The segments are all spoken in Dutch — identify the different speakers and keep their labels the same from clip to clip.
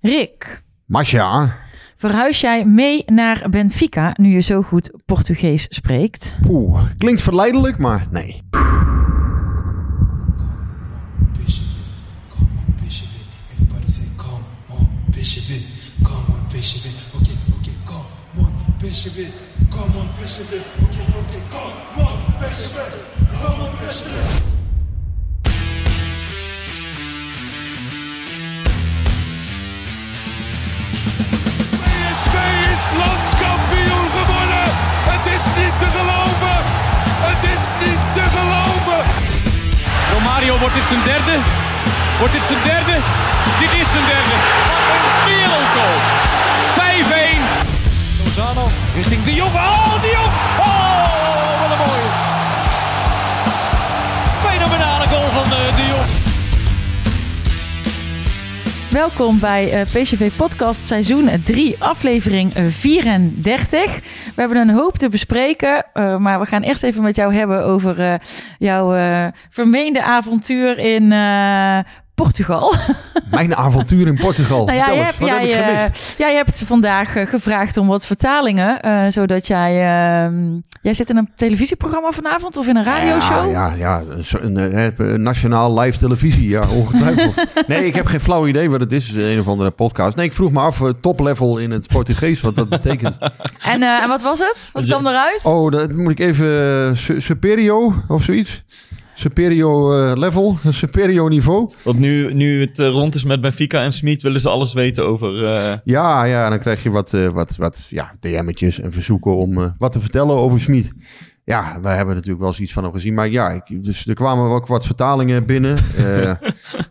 Speaker 1: Rick,
Speaker 2: Masha,
Speaker 1: verhuis jij mee naar Benfica nu je zo goed Portugees spreekt?
Speaker 2: oeh, klinkt verleidelijk, maar nee.
Speaker 3: Come on, come on,
Speaker 4: landskampioen geworden. Het is niet te geloven. Het is niet te geloven.
Speaker 5: Romario, wordt dit zijn derde? Wordt dit zijn derde? Dit is zijn derde. Wat een wereldgoal. 5-1.
Speaker 4: Lozano richting De Jong. Oh, De Jong. Oh, wat een mooie. Fenomenale goal van eh, De Jong.
Speaker 1: Welkom bij eh, PCV Podcast seizoen 3, aflevering eh, 34. We hebben een hoop te bespreken, eh, maar we gaan eerst even met jou hebben over eh, jouw eh, vermeende avontuur in eh, Portugal.
Speaker 2: Mijn avontuur in Portugal.
Speaker 1: Nou ja, jij,
Speaker 2: eens,
Speaker 1: hebt,
Speaker 2: wat
Speaker 1: jij,
Speaker 2: heb ik gemist?
Speaker 1: jij hebt vandaag eh, gevraagd om wat vertalingen, eh, zodat jij... ehm, jij zit in een televisieprogramma vanavond of in een radioshow?
Speaker 2: Ja, ja, ja een, eh, eh, nationaal live televisie, ja, ongetwijfeld. nee, ik heb geen flauw idee wat het is, een of andere podcast. Nee, ik vroeg me af, top level in het Portugees, wat dat betekent.
Speaker 1: En, en wat was het? Wat kwam eruit?
Speaker 2: Oh, dat moet ik even, eh, su- Superio of zoiets? Superio eh, level, Superio niveau.
Speaker 6: Want nu, nu het eh, rond is met Benfica en Smit, willen ze alles weten over... eh,
Speaker 2: Ja, ja, dan krijg je wat, wat, wat ja, DM'tjes en verzoeken om wat te vertellen over Smit. Ja, wij hebben natuurlijk wel eens iets van hem gezien. Maar ja, ik, dus er kwamen ook wat vertalingen binnen. Eh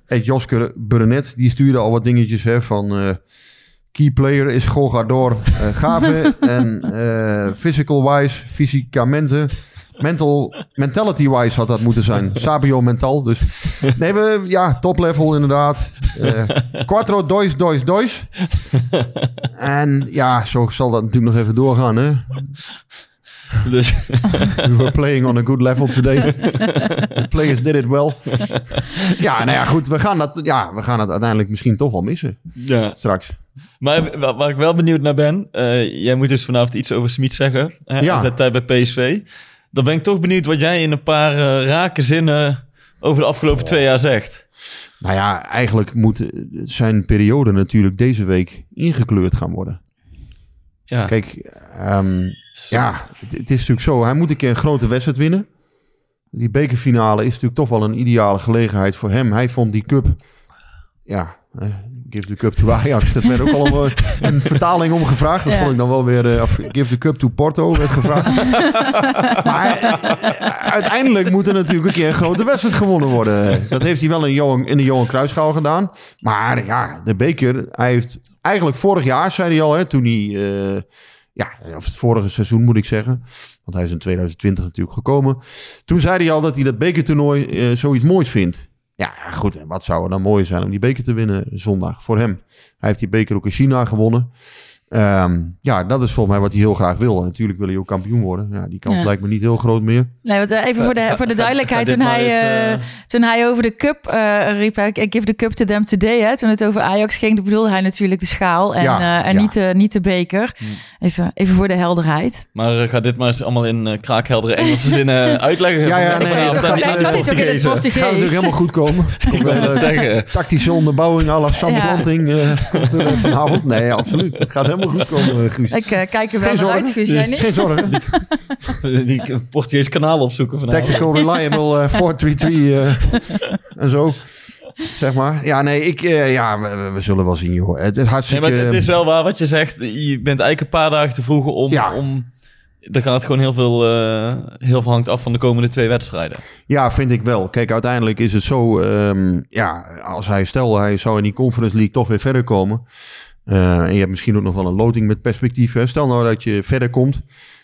Speaker 2: Ed Josker Burnett, die stuurde al wat dingetjes hè, van... key player is Gogador eh Gave. en physical-wise, fysicamente... Mental, mentality-wise had dat moeten zijn. Sabio mental. Dus nee, we, ja, top level inderdaad. Eh quattro dois dois dois. En ja, zo zal dat natuurlijk nog even doorgaan. Hè?
Speaker 6: dus,
Speaker 2: We were playing on a good level today. The players did it well. Ja, nou ja, goed. We gaan, dat, ja, we gaan het uiteindelijk misschien toch wel missen
Speaker 6: ja.
Speaker 2: straks.
Speaker 6: Maar wa- waar ik wel benieuwd naar ben, eh, jij moet dus vanavond iets over Smit zeggen. Hè,
Speaker 2: Ja.
Speaker 6: tijd bij PSV. Dan ben ik toch benieuwd wat jij in een paar eh, rake zinnen over de afgelopen twee jaar zegt.
Speaker 2: Nou ja, eigenlijk moet eh, zijn periode natuurlijk deze week ingekleurd gaan worden.
Speaker 6: Ja,
Speaker 2: Kijk, ehm, ja, het, het is natuurlijk zo. Hij moet een keer een grote wedstrijd winnen. Die bekerfinale is natuurlijk toch wel een ideale gelegenheid voor hem. Hij vond die cup, ja, eh, give the cup to Ajax. Dat werd ook al een, een vertaling om gevraagd. Dat
Speaker 1: Ja.
Speaker 2: vond ik dan wel weer, eh, of give the cup to Porto werd gevraagd. maar eh, uiteindelijk moet er natuurlijk een keer een grote wedstrijd gewonnen worden. Dat heeft hij wel in, Johan, in de Johan Cruijffschaal gedaan. Maar ja, de beker, hij heeft eigenlijk vorig jaar, zei hij al, hè, toen hij... eh, ja, of het vorige seizoen moet ik zeggen. Want hij is in 2020 natuurlijk gekomen. Toen zei hij al dat hij dat bekertoernooi eh, zoiets moois vindt. Ja, goed. En wat zou er dan mooi zijn om die beker te winnen zondag voor hem? Hij heeft die beker ook in China gewonnen. Ehm, ja, dat is volgens mij wat hij heel graag wil. En natuurlijk wil hij ook kampioen worden. Ja, die kans
Speaker 1: Ja.
Speaker 2: lijkt me niet heel groot meer.
Speaker 1: Nee, want, eh, even voor de, voor de duidelijkheid. Toen hij,
Speaker 6: eens,
Speaker 1: eh,
Speaker 6: eh,
Speaker 1: toen hij over de cup eh, riep, hij, I give the cup to them today. Hè, toen het over Ajax ging, bedoelde hij natuurlijk de schaal en,
Speaker 2: Ja,
Speaker 1: eh, en
Speaker 2: ja.
Speaker 1: niet, de, niet de beker. Even, even voor de helderheid.
Speaker 6: Maar ga dit maar eens allemaal in kraakheldere Engelse zinnen uitleggen.
Speaker 2: Ja, ja, nee,
Speaker 6: vanavond
Speaker 2: dat gaat,
Speaker 1: toch in het. Portugees.
Speaker 2: Gaat natuurlijk helemaal goed komen.
Speaker 6: Ik net zeggen.
Speaker 2: Tactische onderbouwing à la Sam. Planting vanavond. Nee, absoluut. Het gaat helemaal goed komen, eh, Guus.
Speaker 1: Ik eh, kijk er wel naar uit. Guus. Jij niet?
Speaker 2: Geen zorgen.
Speaker 6: Die Portugees kanaal opzoeken vanavond.
Speaker 2: Tactical Reliable eh 433 eh, en zo. Zeg maar. Ja, nee, ik, eh, ja, we, we zullen wel zien, joh. Het is
Speaker 6: Nee,
Speaker 2: hartstikke...
Speaker 6: maar het is wel waar wat je zegt. Je bent eigenlijk een paar dagen te vroeg om...
Speaker 2: Ja.
Speaker 6: om er gaat gewoon heel veel, eh, heel veel hangt af van de komende twee wedstrijden.
Speaker 2: Ja, vind ik wel. Kijk, uiteindelijk is het zo... ehm, ja, als hij... Stel, hij zou in die Conference League toch weer verder komen... Eh, en je hebt misschien ook nog wel een loting met perspectief. Hè. Stel nou dat je verder komt.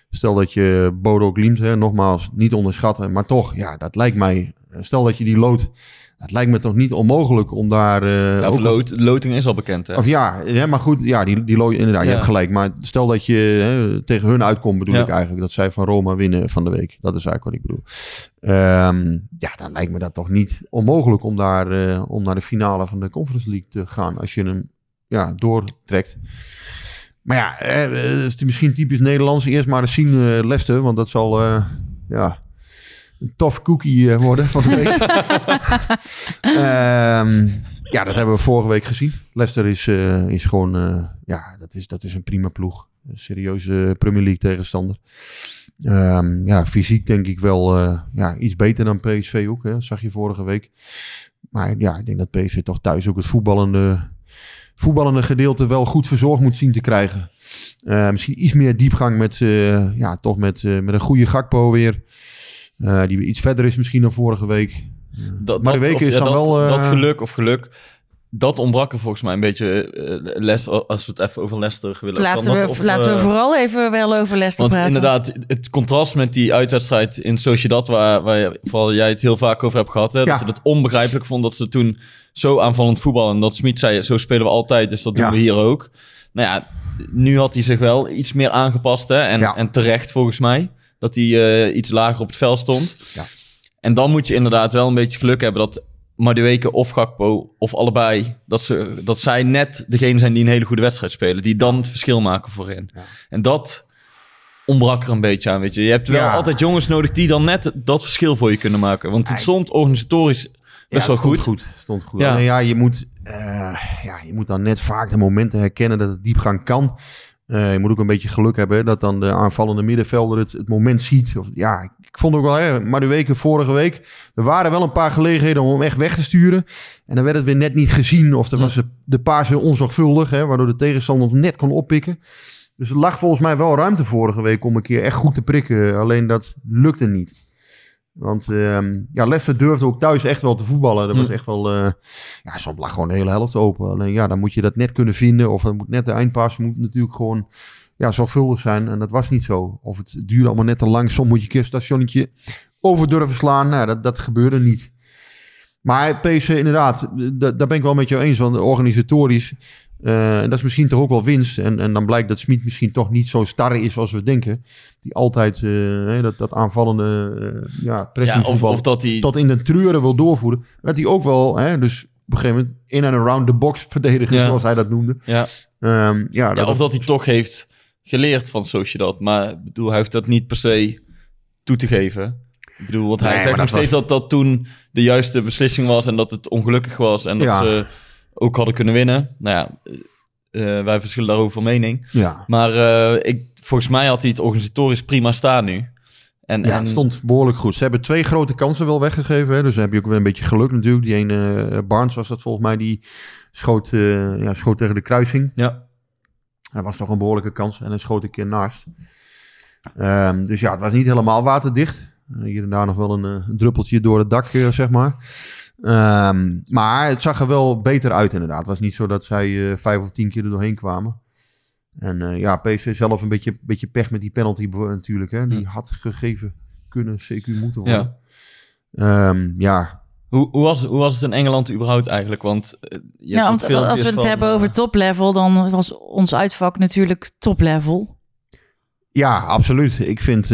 Speaker 2: Stel dat je Bodo Glimt, hè, nogmaals, niet onderschatten. Maar toch, ja, dat lijkt mij... Stel dat je die lood... Het lijkt me toch niet onmogelijk om daar... eh,
Speaker 6: Ja,
Speaker 2: ook-
Speaker 6: of lood, de loting is al bekend, hè?
Speaker 2: of ja, ja, maar goed, ja, die, die lood, inderdaad, je hebt gelijk. Maar stel dat je hè, tegen hun uitkomt, bedoel ik eigenlijk. Dat zij van Roma winnen van de week. Dat is eigenlijk wat ik bedoel. Ehm, ja, dan lijkt me dat toch niet onmogelijk om, daar, eh, om naar de finale van de Conference League te gaan. Als je hem ja, doortrekt. Maar ja, eh, het is misschien typisch Nederlands. Eerst maar eens zien Leicester, want dat zal eh, ja, een tof cookie worden van de week. Ehm, ja, dat hebben we vorige week gezien. Leicester is, is gewoon, ja, dat is, dat is een prima ploeg. Een serieuze Premier League tegenstander. Ehm, ja, fysiek denk ik wel ja, iets beter dan PSV ook. Hè. Dat zag je vorige week. Maar ja, ik denk dat PSV toch thuis ook het voetballende, voetballende gedeelte wel goed verzorgd moet zien te krijgen. Eh, misschien iets meer diepgang met, eh, ja, toch met, eh, met een goede Gakpo weer. Eh, die weer iets verder is misschien dan vorige week.
Speaker 6: Dat,
Speaker 2: Maar de weken
Speaker 6: of-
Speaker 2: is
Speaker 6: ja,
Speaker 2: dan
Speaker 6: dat,
Speaker 2: wel, eh,
Speaker 6: Dat geluk of geluk, dat ontbrak er volgens mij een beetje. eh, Leicester, als we het even over Leicester willen.
Speaker 1: Laten,
Speaker 6: kan
Speaker 1: we,
Speaker 6: dat? Of,
Speaker 1: laten we vooral even wel over Leicester
Speaker 6: Want
Speaker 1: praten.
Speaker 6: inderdaad, het contrast met die uitwedstrijd in Sociedad, waar, waar je- vooral jij het heel vaak over hebt gehad, hè,
Speaker 2: Ja.
Speaker 6: dat ze het onbegrijpelijk vond dat ze toen zo aanvallend voetballen. En dat Smit zei, zo spelen we altijd, dus dat doen
Speaker 2: Ja.
Speaker 6: we hier ook. Nou ja, nu had hij zich wel iets meer aangepast, hè, en,
Speaker 2: Ja.
Speaker 6: en terecht volgens mij, dat hij eh, iets lager op het veld stond.
Speaker 2: Ja.
Speaker 6: En dan moet je inderdaad wel een beetje geluk hebben dat Madueke of Gakpo of allebei, dat, ze, dat zij net degene zijn die een hele goede wedstrijd spelen, die dan het verschil maken voorin.
Speaker 2: Ja.
Speaker 6: En dat ontbrak er een beetje aan, weet je. Je hebt wel
Speaker 2: Ja.
Speaker 6: altijd jongens nodig die dan net dat verschil voor je kunnen maken. Want het stond organisatorisch best wel
Speaker 2: het stond
Speaker 6: goed.
Speaker 2: goed. Stond goed.
Speaker 6: Ja.
Speaker 2: Ja, je moet, eh, ja, je moet dan net vaak de momenten herkennen dat het diepgang kan. Eh, je moet ook een beetje geluk hebben hè, dat dan de aanvallende middenvelder het, het moment ziet. Of, ja, ik, vond ook wel, hè, maar de weken vorige week, er waren wel een paar gelegenheden om hem echt weg te sturen. En dan werd het weer net niet gezien of er
Speaker 6: Ja.
Speaker 2: was de, de paas heel onzorgvuldig, hè, waardoor de tegenstander hem net kon oppikken. Dus er lag volgens mij wel ruimte vorige week om een keer echt goed te prikken. Alleen dat lukte niet. Want ehm, ja, Leicester durfde ook thuis echt wel te voetballen. Dat was
Speaker 6: Hm.
Speaker 2: echt wel... eh, ja, soms lag gewoon de hele helft open. Alleen ja, dan moet je dat net kunnen vinden. Of dan moet net de eindpas moet natuurlijk gewoon ja, zorgvuldig zijn. En dat was niet zo. Of het duurde allemaal net te lang. Soms moet je een keer stationnetje over durven slaan. Nou, dat, dat gebeurde niet. Maar PSV inderdaad, da- daar ben ik wel met jou eens. Want organisatorisch, eh, en dat is misschien toch ook wel winst. En, en dan blijkt dat Smit misschien toch niet zo starre is als we denken. Die altijd eh, dat, dat aanvallende uh, ja,
Speaker 6: Ja, of,
Speaker 2: pressingvoetbal
Speaker 6: of dat hij...
Speaker 2: tot in de treuren wil doorvoeren. Dat hij ook wel, hè, dus op een gegeven moment in en around the box verdedigen,
Speaker 6: Ja.
Speaker 2: zoals hij dat noemde.
Speaker 6: Ja.
Speaker 2: Ehm, ja,
Speaker 6: Ja,
Speaker 2: dat,
Speaker 6: of dat hij toch heeft geleerd van Sociedad. Maar bedoel, hij heeft dat niet per se toe te geven. Ik bedoel, want hij
Speaker 2: Nee,
Speaker 6: zegt nog
Speaker 2: dat
Speaker 6: steeds dat dat toen de juiste beslissing was en dat het ongelukkig was en dat
Speaker 2: Ja.
Speaker 6: ze ook hadden kunnen winnen. Nou ja, eh, eh, wij verschillen daarover van mening.
Speaker 2: ja.
Speaker 6: Maar eh, ik, volgens mij had hij het organisatorisch prima staan nu. En,
Speaker 2: Ja,
Speaker 6: en
Speaker 2: het stond behoorlijk goed. Ze hebben twee grote kansen wel weggegeven. Hè? Dus dan heb je ook weer een beetje geluk natuurlijk. Die ene Barnes was dat volgens mij. Die schoot, ja, schoot tegen de kruising.
Speaker 6: Ja,
Speaker 2: Dat was toch een behoorlijke kans. En dan schoot een keer naast. Ehm, dus ja, het was niet helemaal waterdicht. Hier en daar nog wel een, druppeltje door het dak, zeg maar. Ehm, maar het zag er wel beter uit inderdaad. Het was niet zo dat zij eh, vijf of tien keer er doorheen kwamen. En eh, ja, PSV zelf een beetje, beetje pech met die penalty natuurlijk. Hè? Die had gegeven kunnen, CQ moeten worden.
Speaker 6: ja.
Speaker 2: Ehm, ja.
Speaker 6: Hoe, hoe, was, hoe was het in Engeland überhaupt eigenlijk? Want eh, je
Speaker 1: Ja,
Speaker 6: hebt
Speaker 1: want als we het
Speaker 6: van,
Speaker 1: hebben over toplevel, dan was ons uitvak natuurlijk toplevel.
Speaker 2: ja, absoluut. Ik vind...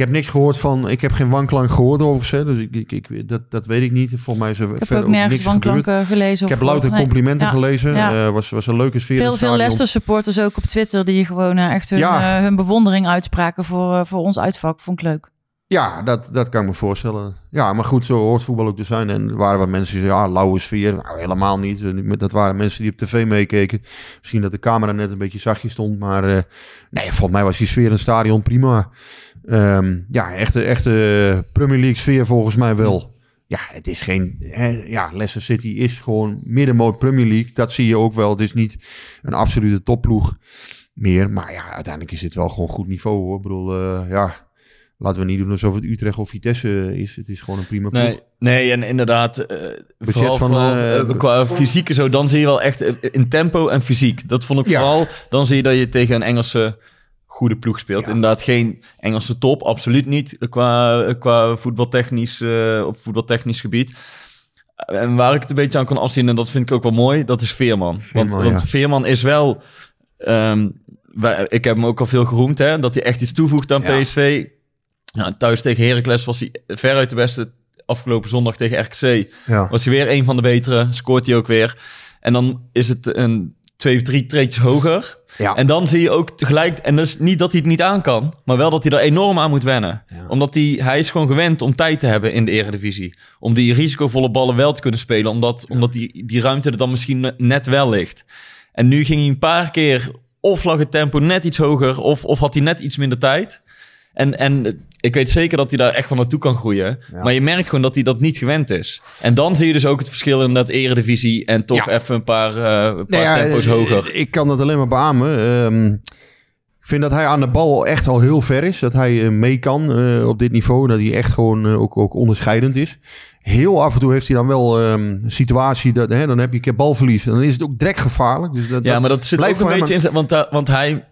Speaker 2: ik heb niks gehoord van... Ik heb geen wanklank gehoord over ze. Dus ik, ik, ik, dat, dat weet ik niet. Volgens mij is er
Speaker 1: Ik heb ook nergens
Speaker 2: niks gebeurd.
Speaker 1: wanklanken gelezen.
Speaker 2: Ik heb louter.
Speaker 1: Nee.
Speaker 2: complimenten
Speaker 1: Ja,
Speaker 2: gelezen.
Speaker 1: ja.
Speaker 2: Eh, was, was een leuke sfeer
Speaker 1: Veel, veel. Leicester supporters ook op Twitter die gewoon eh, echt hun,
Speaker 2: Ja.
Speaker 1: eh, hun bewondering uitspraken voor, voor ons uitvak. Vond ik leuk.
Speaker 2: Ja, dat, dat kan ik me voorstellen. Ja, maar goed, zo hoort voetbal ook te zijn. En er waren wat mensen die zeiden, ja, lauwe sfeer. Nou, helemaal niet. Dat waren mensen die op tv meekeken. Misschien dat de camera net een beetje zachtjes stond. Maar nee, volgens mij was die sfeer in het stadion prima. Ehm, ja, echte, echte Premier League sfeer volgens mij wel. Ja, het is geen... Hè, ja, Leicester City is gewoon middenmoot Premier League. Dat zie je ook wel. Het is niet een absolute topploeg meer. Maar ja, uiteindelijk is het wel gewoon goed niveau hoor. Ik bedoel, eh, ja... laten we niet doen alsof het Utrecht of Vitesse is. Het is gewoon een prima ploeg.
Speaker 6: Nee, nee, en inderdaad, eh vooral,
Speaker 2: van,
Speaker 6: vooral,
Speaker 2: eh,
Speaker 6: qua fysiek en zo, dan zie je wel echt in tempo en fysiek. Dat vond ik
Speaker 2: Ja.
Speaker 6: vooral, dan zie je dat je tegen een Engelse goede ploeg speelt.
Speaker 2: Ja.
Speaker 6: Inderdaad, geen Engelse top, absoluut niet, qua, qua voetbaltechnisch, eh, op voetbaltechnisch gebied. En waar ik het een beetje aan kan afzien, en dat vind ik ook wel mooi, dat is Veerman.
Speaker 2: Veerman,
Speaker 6: want, want. Veerman is wel, wij- ik heb hem ook al veel geroemd, hè, dat hij echt iets toevoegt aan
Speaker 2: Ja.
Speaker 6: PSV. Nou, thuis tegen Heracles was hij veruit de beste afgelopen zondag tegen RKC was hij weer een van de betere. Scoort hij ook weer. En dan is het een twee of drie treetjes hoger.
Speaker 2: Ja.
Speaker 6: En dan zie je ook tegelijk... En dat is niet dat hij het niet aan kan. Maar wel dat hij er enorm aan moet wennen.
Speaker 2: Ja.
Speaker 6: Omdat hij... Hij is gewoon gewend om tijd te hebben in de eredivisie. Om die risicovolle ballen wel te kunnen spelen. Omdat, omdat die, die ruimte er dan misschien net wel ligt. En nu ging hij een paar keer... Of lag het tempo net iets hoger. Of, of had hij net iets minder tijd. En, en ik weet zeker dat hij daar echt van naartoe kan groeien.
Speaker 2: Ja.
Speaker 6: Maar je merkt gewoon dat hij dat niet gewend is. En dan zie je dus ook het verschil in dat eredivisie en toch
Speaker 2: Ja.
Speaker 6: even een paar, eh, een paar
Speaker 2: Nou ja,
Speaker 6: tempo's
Speaker 2: eh,
Speaker 6: hoger.
Speaker 2: Ik kan dat alleen maar beamen. Ehm, ik vind dat hij aan de bal echt al heel ver is. Dat hij eh, mee kan eh, op dit niveau. Dat hij echt gewoon ook, ook onderscheidend is. Heel af en toe heeft hij dan wel ehm, een situatie. Dat, hè, dan heb je een keer balverlies. En dan is het ook direct gevaarlijk. Dus dat,
Speaker 6: Ja, maar dat zit
Speaker 2: blijft
Speaker 6: ook een beetje in. Want, want hij,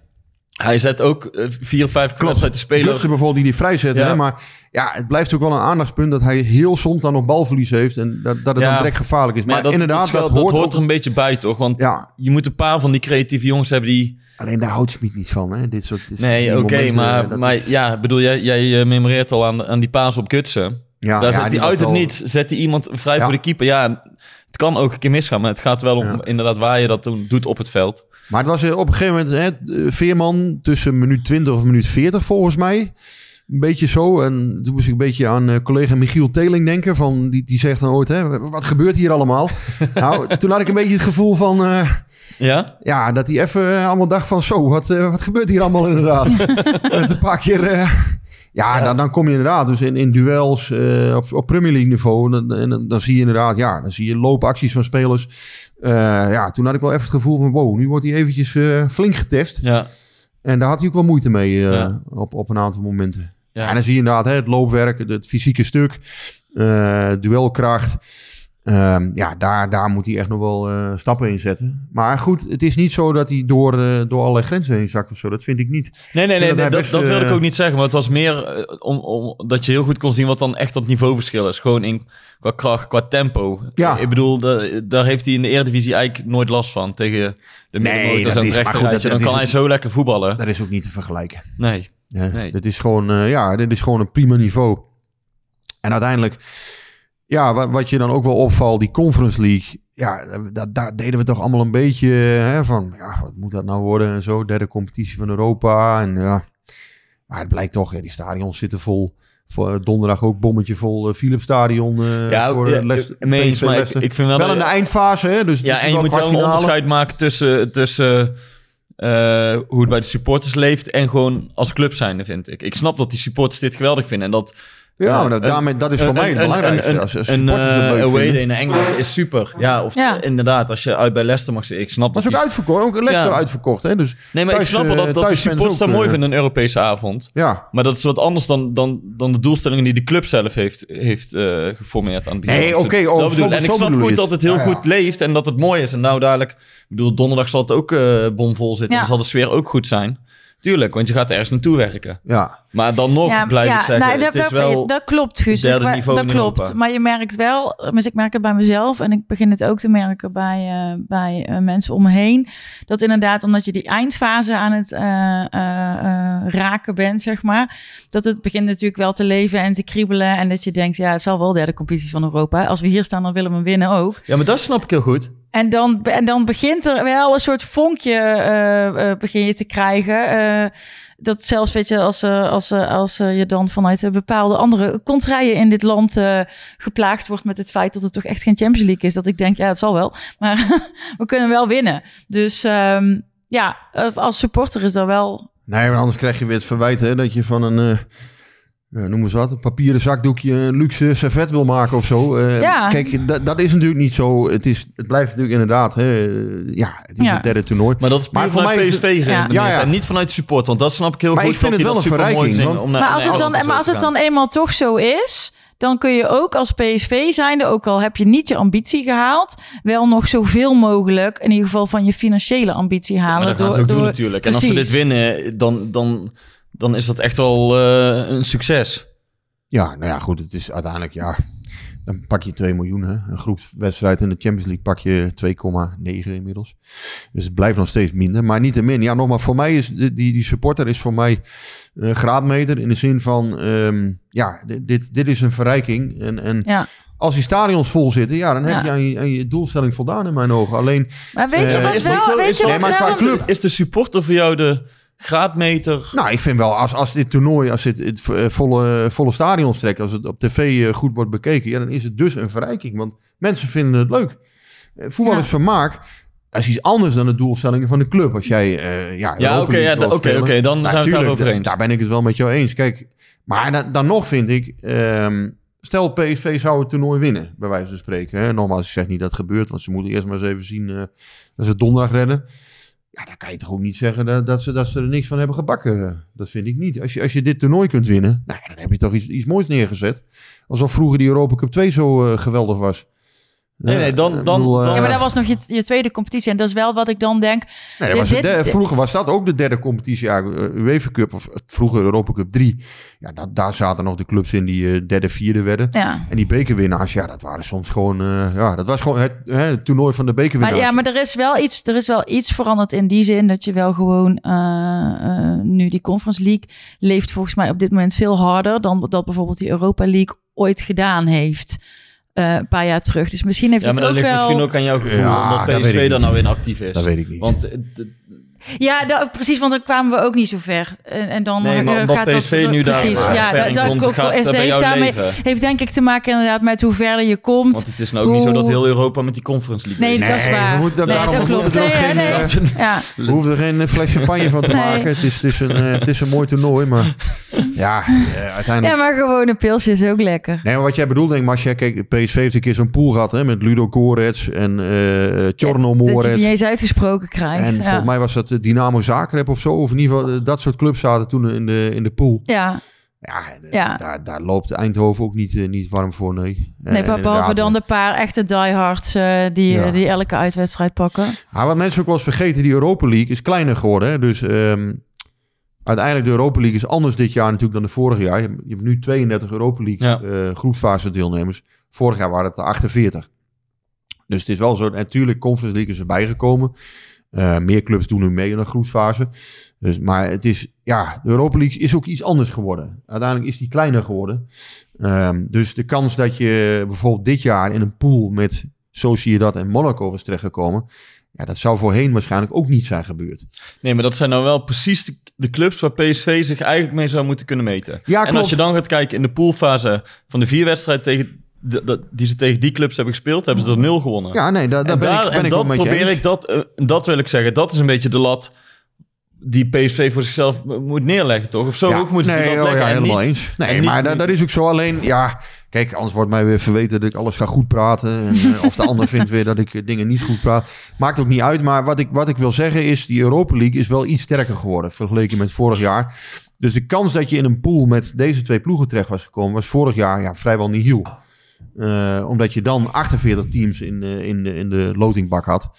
Speaker 6: hij zet ook eh, vier of vijf wedstrijden te spelen.
Speaker 2: Gutsen bijvoorbeeld die die vrijzetten.
Speaker 6: Ja.
Speaker 2: Hè? Maar ja, het blijft ook wel een aandachtspunt dat hij heel soms dan nog balverlies heeft. En dat, dat het
Speaker 6: Ja.
Speaker 2: dan direct gevaarlijk is. Maar,
Speaker 6: Maar dat,
Speaker 2: inderdaad,
Speaker 6: dat,
Speaker 2: dat,
Speaker 6: scheelt- dat
Speaker 2: hoort,
Speaker 6: er een beetje bij, toch? Want
Speaker 2: Ja,
Speaker 6: je moet een paar van die creatieve jongens hebben die...
Speaker 2: alleen daar houdt Smit niet van. Hè? Dit soort, dit-
Speaker 6: Nee, oké, maar,
Speaker 2: dat
Speaker 6: maar
Speaker 2: is-
Speaker 6: ja, bedoel, jij, jij eh, memoreert al aan, aan die paas op Gutsen.
Speaker 2: ja,
Speaker 6: Daar zet hij uit het niets, zet hij iemand vrij voor de keeper. Ja, het kan ook een keer misgaan, maar het gaat wel om inderdaad waar je dat doet op het veld.
Speaker 2: Maar het was eh, op een gegeven moment hè, eh, Veerman tussen minuut 20 of minuut 40 volgens mij. Een beetje zo. En toen moest ik een beetje aan eh, collega Michiel Teling denken. Van, die, die zegt dan ooit, hè, wat gebeurt hier allemaal? nou, toen had ik een beetje het gevoel van...
Speaker 6: Ja?
Speaker 2: ja, dat hij even allemaal dacht van... Zo, wat, wat gebeurt hier allemaal inderdaad? Een paar keer... eh, ja, Dan, dan kom je inderdaad dus in, in duels eh, op, op Premier League niveau. En, dan- en dan, dan zie je inderdaad, ja, dan zie je loopacties van spelers. Eh, ja, toen had ik wel even het gevoel van, wow, nu wordt hij eventjes eh, flink getest.
Speaker 6: Ja.
Speaker 2: En daar had hij ook wel moeite mee
Speaker 6: Ja.
Speaker 2: op, op een aantal momenten. Ja. En dan zie je inderdaad hè, het loopwerk, het, het fysieke stuk, duelkracht. Ehm, ja, daar, daar moet hij echt nog wel eh, stappen in zetten. Maar goed, het is niet zo dat hij door, eh, door allerlei grenzen heen zakt of zo. Dat vind ik niet.
Speaker 6: Nee, nee, nee,
Speaker 2: dat
Speaker 6: nee,
Speaker 2: hij
Speaker 6: dat, dat wilde ik
Speaker 2: eh,
Speaker 6: ook niet zeggen. Maar het was meer om, om, dat je heel goed kon zien wat dan echt dat niveauverschil is. Gewoon in, qua kracht, qua tempo.
Speaker 2: Ja.
Speaker 6: Ik bedoel, da- daar heeft hij in de Eredivisie eigenlijk nooit last van. Tegen de
Speaker 2: Nee,
Speaker 6: middenmotors
Speaker 2: dat
Speaker 6: en rechterrijtje.
Speaker 2: dat-
Speaker 6: Dan
Speaker 2: dat
Speaker 6: kan hij zo lekker voetballen.
Speaker 2: Dat is ook niet te vergelijken.
Speaker 6: Nee.
Speaker 2: Ja,
Speaker 6: Nee.
Speaker 2: Dit is gewoon, ja, dit is gewoon een prima niveau. En uiteindelijk, ja, wat, wat je dan ook wel opvalt, die Conference League, ja, dat, daar deden we toch allemaal een beetje hè, van, ja, wat moet dat nou worden en zo, derde competitie van Europa en ja, maar het blijkt toch, ja, die stadions zitten vol. Voor donderdag ook bommetje vol, uh, Philips Stadion eh
Speaker 6: Ja,
Speaker 2: voor
Speaker 6: ja,
Speaker 2: uh,
Speaker 6: maar ik, vind wel...
Speaker 2: wel in de eindfase, hè, dus
Speaker 6: ja,
Speaker 2: dus
Speaker 6: en je moet wel een onderscheid maken tussen, tussen eh, hoe het bij de supporters leeft en gewoon als club zijnde, vind ik. Ik snap dat die supporters dit geweldig vinden en dat
Speaker 2: Ja, maar dat, daarmee, dat is voor mij het belangrijkste.
Speaker 6: Een,
Speaker 2: als, als
Speaker 6: een, away day in Engeland is super. Ja, of
Speaker 1: Ja.
Speaker 6: inderdaad, als je uit bij Leicester mag zitten. Ik snap
Speaker 2: Dat
Speaker 6: dat
Speaker 2: is ook
Speaker 6: die-
Speaker 2: uitverkocht. Ook Leicester
Speaker 6: Ja.
Speaker 2: uitverkocht. Hè? Dus
Speaker 6: Nee, maar
Speaker 2: thuis,
Speaker 6: ik snap wel
Speaker 2: eh,
Speaker 6: dat, dat de supporters dat mooi
Speaker 2: eh,
Speaker 6: vinden, een Europese avond.
Speaker 2: ja.
Speaker 6: Maar dat is wat anders dan, dan, dan de doelstellingen die de club zelf heeft, heeft geformeerd aan het begin.
Speaker 2: Nee, oké, oh.
Speaker 6: En ik snap goed dat
Speaker 2: het.
Speaker 6: heel
Speaker 2: Ja,
Speaker 6: goed leeft en dat het mooi is. En nou dadelijk, ik bedoel, donderdag zal het ook eh bomvol zitten.
Speaker 1: Ja.
Speaker 6: Dan zal de sfeer ook goed zijn. Tuurlijk, want je gaat ergens naartoe werken.
Speaker 2: ja.
Speaker 6: Maar dan nog blijf ik zeggen,
Speaker 1: nou,
Speaker 6: het
Speaker 1: dat,
Speaker 6: is
Speaker 1: dat,
Speaker 6: wel...
Speaker 1: dat klopt, Guus.
Speaker 6: derde
Speaker 1: Maar-
Speaker 6: niveau
Speaker 1: dat
Speaker 6: in
Speaker 1: klopt.
Speaker 6: Europa.
Speaker 1: Maar je merkt wel, dus ik merk het bij mezelf en ik begin het ook te merken bij, eh, bij eh, mensen om me heen. Dat inderdaad, omdat je die eindfase aan het eh, eh, eh, raken bent, zeg maar. Dat het begint natuurlijk wel te leven en te kriebelen. En dat je denkt, ja, het zal wel derde competitie van Europa. Als we hier staan, dan willen we winnen ook.
Speaker 6: Ja, maar dat snap ik heel goed.
Speaker 1: En dan, en dan begint er wel een soort vonkje eh, eh, begin je te krijgen. Eh, dat zelfs, weet je, als, als, als je dan vanuit bepaalde andere contraien in dit land geplaagd wordt met het feit dat het toch echt geen Champions League is. Dat ik denk, ja, het zal wel. Maar we kunnen wel winnen. Dus ehm, ja, als supporter is dat wel...
Speaker 2: Nee, maar anders krijg je weer het verwijt dat je van een, eh, eh, noem eens wat, een papieren zakdoekje, een luxe servet wil maken of zo. Eh,
Speaker 1: Ja.
Speaker 2: Kijk, dat- dat is natuurlijk niet zo. Het, is, het blijft natuurlijk inderdaad, hè, ja, het is
Speaker 1: Ja.
Speaker 2: het derde toernooi.
Speaker 6: Maar dat is
Speaker 2: Maar voor
Speaker 6: vanuit
Speaker 2: mij is
Speaker 6: PSV
Speaker 2: het-
Speaker 6: geredeneerd
Speaker 2: Ja, ja.
Speaker 6: en niet vanuit de support. Want dat snap ik heel
Speaker 2: Maar
Speaker 6: goed.
Speaker 2: ik vind het wel een verrijking, want-
Speaker 6: om naar-
Speaker 1: Maar als, het dan, maar als het dan eenmaal toch zo is, dan kun je ook als PSV zijnde, ook al heb je niet je ambitie gehaald, wel nog zoveel mogelijk, in ieder geval van je financiële ambitie halen.
Speaker 6: Maar dat gaan
Speaker 1: door,
Speaker 6: ze ook doen
Speaker 1: door-
Speaker 6: natuurlijk. En als ze dit winnen, dan, dan, dan is dat echt wel eh, een succes.
Speaker 2: Ja, nou ja, goed, het is uiteindelijk, ja, dan pak je 2 miljoen. Hè? Een groepswedstrijd in de Champions League pak je 2,9 inmiddels. Dus het blijft nog steeds minder, maar niet te min. Ja, nogmaals, voor mij is die, die, supporter is voor mij een graadmeter in de zin van, ehm, ja, dit, dit, is een verrijking. En, en
Speaker 1: Ja.
Speaker 2: als die stadions vol zitten, ja, dan heb
Speaker 1: Ja.
Speaker 2: je aan, je aan je doelstelling voldaan in mijn ogen. Alleen,
Speaker 1: Maar weet je
Speaker 2: Eh,
Speaker 1: wat wel,
Speaker 2: zo?
Speaker 1: weet je wel.
Speaker 2: Is
Speaker 6: de supporter voor jou de graadmeter?
Speaker 2: nou, ik vind wel, als, als dit toernooi, als het, het eh, volle, volle stadions trekt, als het op tv eh, goed wordt bekeken, ja, dan is het dus een verrijking. Want mensen vinden het leuk. Eh, Voetbal
Speaker 1: Ja.
Speaker 2: is vermaak. Dat is iets anders dan de doelstellingen van de club. Als jij, ja,
Speaker 6: Ja, oké, ja, dan zijn we het daarover
Speaker 2: da-
Speaker 6: eens.
Speaker 2: Daar ben ik het wel met jou eens. Kijk, maar dan, dan nog vind ik, ehm, stel PSV zou het toernooi winnen, bij wijze van spreken. Hè? Nogmaals, ik zeg niet dat het gebeurt, want ze moeten eerst maar eens even zien eh, dat ze het donderdag redden. Ja, dan kan je toch ook niet zeggen dat, dat, ze, dat ze er niks van hebben gebakken. Dat vind ik niet. Als je, als je dit toernooi kunt winnen, nou, dan heb je toch iets, iets moois neergezet. Alsof vroeger die Europa Cup 2 zo eh, geweldig was.
Speaker 6: Nee, nee, dan- dan-
Speaker 2: bedoel,
Speaker 6: dan-
Speaker 2: eh,
Speaker 1: Ja, maar dat was nog je, je tweede competitie. En dat is wel wat ik dan denk.
Speaker 2: Nee,
Speaker 1: Dit-
Speaker 2: was
Speaker 1: dit-
Speaker 2: vroeger was dat ook de derde competitie, ja, eh, UEFA Cup of vroeger Europa Cup 3. Ja, dat, daar zaten nog de clubs in die eh, derde, vierde werden.
Speaker 1: Ja.
Speaker 2: En die bekerwinnaars, ja, dat waren soms gewoon, eh, ja, dat was gewoon het, hè, het toernooi van de
Speaker 1: Maar,
Speaker 2: bekerwinnaars.
Speaker 1: ja, maar er is, wel iets, er is wel iets veranderd in die zin dat je wel gewoon eh, eh, nu die Conference League leeft volgens mij op dit moment veel harder dan dat bijvoorbeeld die Europa League ooit gedaan heeft. Eh, een paar jaar terug. Dus misschien heeft
Speaker 6: Ja, maar
Speaker 1: het
Speaker 6: dat
Speaker 1: ook
Speaker 6: ligt
Speaker 1: wel...
Speaker 6: misschien ook aan jouw gevoel,
Speaker 2: Ja,
Speaker 6: omdat PSV daar
Speaker 2: niet.
Speaker 6: nou in actief is.
Speaker 2: Dat weet ik niet.
Speaker 6: Want eh,
Speaker 1: Ja, dat, precies, want dan kwamen we ook niet zo ver. En, en dan
Speaker 6: nee, maar
Speaker 1: eh,
Speaker 6: omdat
Speaker 1: gaat
Speaker 6: PSV
Speaker 1: dat...
Speaker 6: nu daar
Speaker 1: precies,
Speaker 6: eh,
Speaker 1: ja,
Speaker 6: ver
Speaker 1: dat,
Speaker 6: komt, gaat
Speaker 1: is-
Speaker 6: dat bij
Speaker 1: heeft,
Speaker 6: jou
Speaker 1: daarmee,
Speaker 6: leven.
Speaker 1: heeft denk ik te maken inderdaad met hoe verder je komt.
Speaker 6: Want het is nou ook niet zo dat heel Europa met die Conference League
Speaker 1: nee, dat is waar.
Speaker 2: we moeten-
Speaker 1: nee,
Speaker 2: daarom
Speaker 1: dat klopt.
Speaker 2: we er
Speaker 1: Nee,
Speaker 2: geen.
Speaker 1: Ja.
Speaker 2: We hoeven er geen fles champagne van te
Speaker 1: Nee.
Speaker 2: maken. Het is, het, is een, het is een mooi toernooi, maar ja, eh, uiteindelijk...
Speaker 1: ja, maar gewoon een pilsje is ook lekker.
Speaker 2: Nee, maar wat jij bedoelt, denk ik, Masja, kijk, PSV heeft een keer zo'n pool gehad, hè, met Ludo Gorets en eh uh, Chorno
Speaker 1: Dat je
Speaker 2: Morets.
Speaker 1: het niet eens uitgesproken krijgt.
Speaker 2: En
Speaker 1: ja.
Speaker 2: volgens mij was dat eh, Dynamo Zagreb of zo. Of in ieder geval, eh, dat soort clubs zaten toen in de, in de pool.
Speaker 1: ja,
Speaker 2: Ja, eh,
Speaker 1: Ja.
Speaker 2: Daar, daar loopt Eindhoven ook niet, eh, niet warm voor, nee.
Speaker 1: nee, behalve dan
Speaker 2: eh,
Speaker 1: de paar echte diehards eh, die,
Speaker 2: Ja.
Speaker 1: eh, die elke uitwedstrijd pakken.
Speaker 2: Maar wat mensen ook wel eens vergeten, die Europa League is kleiner geworden. Hè? Dus ehm, uiteindelijk de Europa League is anders dit jaar natuurlijk dan de vorige jaar. Je hebt, je hebt nu 32 Europa League
Speaker 6: Ja.
Speaker 2: eh, groepsfase deelnemers. Vorig jaar waren het er 48. Dus het is wel zo. Natuurlijk, Conference League is erbij gekomen. Eh, meer clubs doen nu mee in de groepsfase. Dus, maar het is, ja, de Europa League is ook iets anders geworden. Uiteindelijk is die kleiner geworden. Ehm, dus de kans dat je bijvoorbeeld dit jaar in een pool met Sociedad en Monaco was terechtgekomen. Ja, dat zou voorheen waarschijnlijk ook niet zijn gebeurd.
Speaker 6: Nee, maar dat zijn nou wel precies de, de clubs waar PSV zich eigenlijk mee zou moeten kunnen meten.
Speaker 2: Ja,
Speaker 6: en
Speaker 2: klopt.
Speaker 6: als je dan gaat kijken in de poolfase van de vier wedstrijden tegen, de, de- die ze tegen die clubs hebben gespeeld, hebben ze er nul gewonnen.
Speaker 2: Ja, nee, daar, daar
Speaker 6: en
Speaker 2: ben
Speaker 6: daar,
Speaker 2: ik, ben
Speaker 6: en
Speaker 2: ik
Speaker 6: dat probeer ik, dat, eh, dat wil ik zeggen, dat is een beetje de lat die PSV voor zichzelf moet neerleggen, toch? Of zo
Speaker 2: ja,
Speaker 6: ook moeten ze
Speaker 2: nee,
Speaker 6: die lat
Speaker 2: oh,
Speaker 6: leggen.
Speaker 2: ja, helemaal
Speaker 6: niet-
Speaker 2: eens. Nee,
Speaker 6: en niet-
Speaker 2: maar dat, dat is ook zo. Alleen, ja, kijk, anders wordt mij weer verweten dat ik alles ga goed praten. En, eh, of de ander vindt weer dat ik eh, dingen niet goed praat. Maakt ook niet uit. Maar wat ik, wat ik wil zeggen is, die Europa League is wel iets sterker geworden vergeleken met vorig jaar. Dus de kans dat je in een pool met deze twee ploegen terecht was gekomen, was vorig jaar ja, vrijwel nihil. Eh omdat je dan 48 teams in, eh, in, de, in de lotingbak had.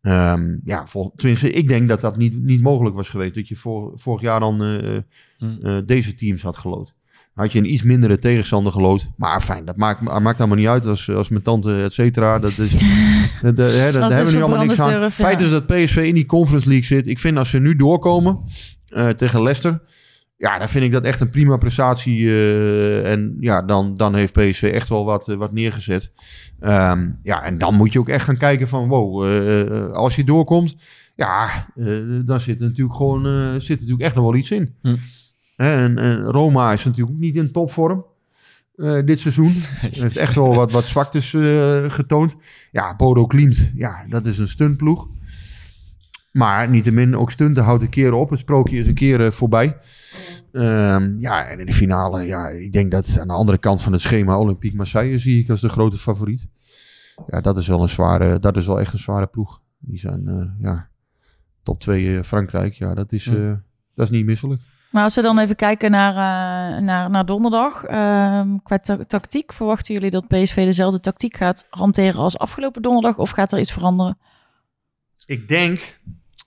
Speaker 2: Ehm, ja, vol, tenminste, ik denk dat dat niet, niet mogelijk was geweest. Dat je vor, vorig jaar dan eh,
Speaker 6: Hm.
Speaker 2: eh, deze teams had gelood. Had je een iets mindere tegenstander gelood. Maar fijn, dat maakt, maakt allemaal niet uit. Als, als mijn tante, et cetera. Dat is, dat, dat- hè, dat-
Speaker 1: Dat
Speaker 2: hebben we nu allemaal niks aan.
Speaker 1: ja.
Speaker 2: Feit is dat PSV in die Conference League zit. Ik vind als ze nu doorkomen eh, tegen Leicester. Ja, dan vind ik dat echt een prima prestatie. eh, en ja, dan, dan heeft PSV echt wel wat, eh, wat neergezet. Ehm, ja, en dan moet je ook echt gaan kijken van... Wow, eh, eh, als je doorkomt... Ja, eh, dan zit er natuurlijk gewoon eh, zit er natuurlijk echt nog wel iets in.
Speaker 6: Hm.
Speaker 2: En, en Roma is natuurlijk ook niet in topvorm eh, dit seizoen. heeft echt wel wat, wat zwaktes eh, getoond. Ja, Bodo Klimt, ja, dat is een stuntploeg. Maar niettemin, ook stunten houdt een keer op. Het sprookje is een keer eh, voorbij. Ehm, ja, en in de finale, ja, ik denk dat aan de andere kant van het schema Olympique Marseille zie ik als de grote favoriet. Ja, dat is wel een zware, dat is wel echt een zware ploeg. Die zijn, ja, top 2 Frankrijk. Ja, dat is, dat is niet misselijk.
Speaker 1: Maar als we dan even kijken naar, eh, naar, naar donderdag. ehm, qua ta- tactiek, verwachten jullie dat PSV dezelfde tactiek gaat hanteren als afgelopen donderdag? Of gaat er iets veranderen?
Speaker 2: Ik denk,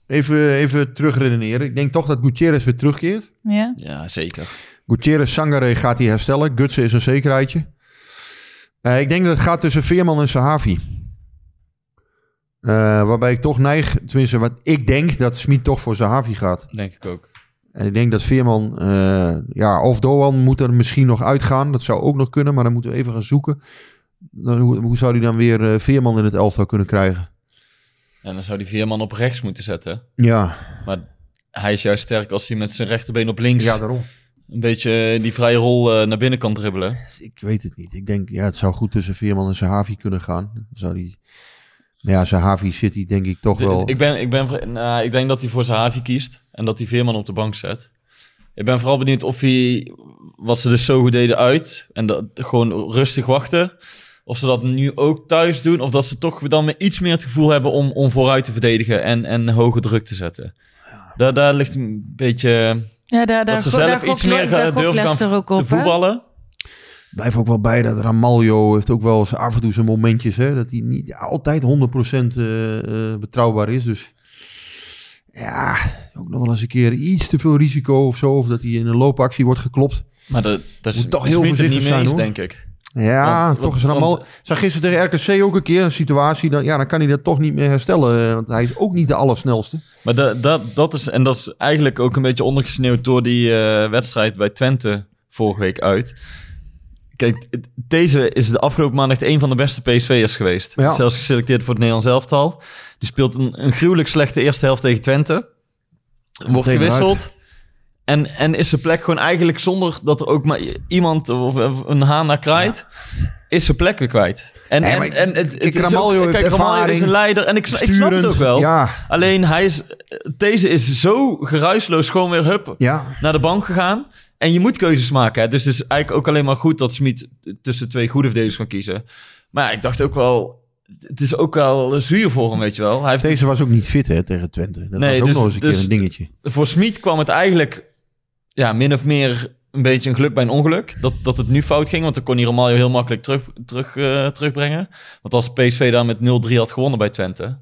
Speaker 2: even, even terugredeneren. Ik denk toch dat Gutierrez weer terugkeert.
Speaker 1: Ja?
Speaker 6: Ja, zeker.
Speaker 2: Gutierrez, Sangare gaat hij herstellen. Gutsen is een zekerheidje. Eh, ik denk dat het gaat tussen Veerman en Sahavi. Eh, waarbij ik toch neig, tenminste wat ik denk, dat Smit toch voor Sahavi gaat.
Speaker 6: Denk ik ook.
Speaker 2: En ik denk dat Veerman, eh, ja, of Doan moet er misschien nog uitgaan. Dat zou ook nog kunnen, maar dan moeten we even gaan zoeken. Dan, hoe, hoe zou hij dan weer eh, Veerman in het elftal kunnen krijgen?
Speaker 6: En dan zou die Veerman op rechts moeten zetten.
Speaker 2: Ja,
Speaker 6: Maar hij is juist sterk als hij met zijn rechterbeen op links
Speaker 2: ja daarom.
Speaker 6: een beetje die vrije rol eh, naar binnen kan dribbelen.
Speaker 2: Ik weet het niet. Ik denk, ja, het zou goed tussen Veerman en Sahavi kunnen gaan. Dan Zou die... Maar ja, Sahavi zit hij denk ik toch wel...
Speaker 6: Ik, ben, ik, ben, nou, ik denk dat hij voor zijn Havi kiest en dat hij Veerman op de bank zet. Ik ben vooral benieuwd of hij, wat ze dus zo goed deden uit en dat gewoon rustig wachten. Of ze dat nu ook thuis doen, of dat ze toch dan met iets meer het gevoel hebben om, om vooruit te verdedigen en, en hoge druk te zetten. Daar, daar ligt een beetje
Speaker 1: Ja, daar, daar,
Speaker 6: dat ze
Speaker 1: daar
Speaker 6: zelf iets meer
Speaker 1: daar gokt
Speaker 6: durven gaan
Speaker 1: ook
Speaker 6: te
Speaker 1: op, hè?
Speaker 6: voetballen.
Speaker 2: Blijf ook wel bij dat Ramaljo heeft ook wel eens af en toe zijn momentjes. Hè, dat hij niet altijd 100% eh, eh, betrouwbaar is. Dus ja, ook nog wel eens een keer iets te veel risico of zo. Of dat hij in een loopactie wordt geklopt.
Speaker 6: Maar dat, dat is
Speaker 2: Moet toch heel
Speaker 6: het
Speaker 2: voorzichtig
Speaker 6: niet mee
Speaker 2: zijn,
Speaker 6: eens, denk ik.
Speaker 2: Ja,
Speaker 6: Want-
Speaker 2: toch is Ramal...
Speaker 6: want-
Speaker 2: Zag gisteren tegen RKC ook een keer een situatie. Dan, ja, dan kan hij dat toch niet meer herstellen. eh, Want hij is ook niet de allersnelste.
Speaker 6: Maar da, dat, dat is, en dat is eigenlijk ook een beetje ondergesneeuwd door die eh, wedstrijd bij Twente vorige week uit. Kijk, deze is de afgelopen maand echt een van de beste PSV'ers geweest.
Speaker 2: Ja.
Speaker 6: Zelfs geselecteerd voor het Nederlands elftal. Die speelt een, een gruwelijk slechte eerste helft tegen Twente. Wordt gewisseld. En, en is zijn plek gewoon eigenlijk zonder dat er ook maar iemand of een haan naar kraait, is zijn plek weer kwijt. En,
Speaker 2: Nee,
Speaker 6: en, en het, het
Speaker 2: kijk,
Speaker 6: is ook- kijk, Ramaljo is
Speaker 2: ervaring,
Speaker 6: een leider en ik, sna- ik snap het ook wel.
Speaker 2: Ja,
Speaker 6: Alleen hij is, deze is zo geruisloos gewoon weer hup
Speaker 2: ja.
Speaker 6: naar de bank gegaan. En je moet keuzes maken. Hè? Dus het is eigenlijk ook alleen maar goed dat Smit tussen twee goede verdedigers kan kiezen. Maar ja, ik dacht ook wel, het is ook wel zuur voor hem, weet je wel. Hij heeft,
Speaker 2: Deze was ook niet fit hè, tegen Twente. Dat
Speaker 6: Nee,
Speaker 2: was ook
Speaker 6: dus-
Speaker 2: nog eens een
Speaker 6: dus-
Speaker 2: keer een dingetje.
Speaker 6: voor Smit kwam het eigenlijk ja, min of meer een beetje een geluk bij een ongeluk. Dat, dat het nu fout ging, want dan kon hij Romario heel makkelijk terug, terug, eh, terugbrengen. Want als PSV daar met 0-3 had gewonnen bij Twente...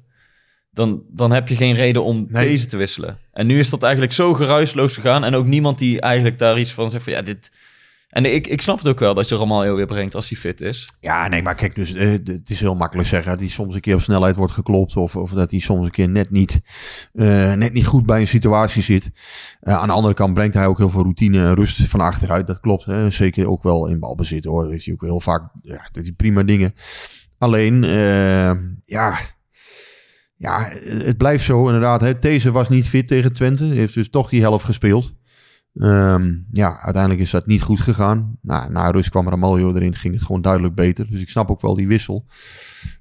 Speaker 6: Dan, dan heb je geen reden om
Speaker 2: Nee.
Speaker 6: deze te wisselen. En nu is dat eigenlijk zo geruisloos gegaan. En ook niemand die eigenlijk daar iets van zegt van ja, dit... En ik, ik snap het ook wel dat je Romario weer brengt als hij fit is.
Speaker 2: Ja, nee, maar kijk, dus, eh, het is heel makkelijk zeggen dat hij soms een keer op snelheid wordt geklopt. Of, of dat hij soms een keer net niet, eh, net niet goed bij een situatie zit. Eh, aan de andere kant brengt hij ook heel veel routine en rust van achteruit. Dat klopt. Hè. Zeker ook wel in balbezit hoor. Dat is hij ook heel vaak ja, hij prima dingen. Alleen, ja, ja, het blijft zo inderdaad. Hè. Deze was niet fit tegen Twente. Heeft dus toch die helft gespeeld. Ehm, ja, uiteindelijk is dat niet goed gegaan. Nou, na rust kwam Ramaljo erin, ging het gewoon duidelijk beter. Dus ik snap ook wel die wissel.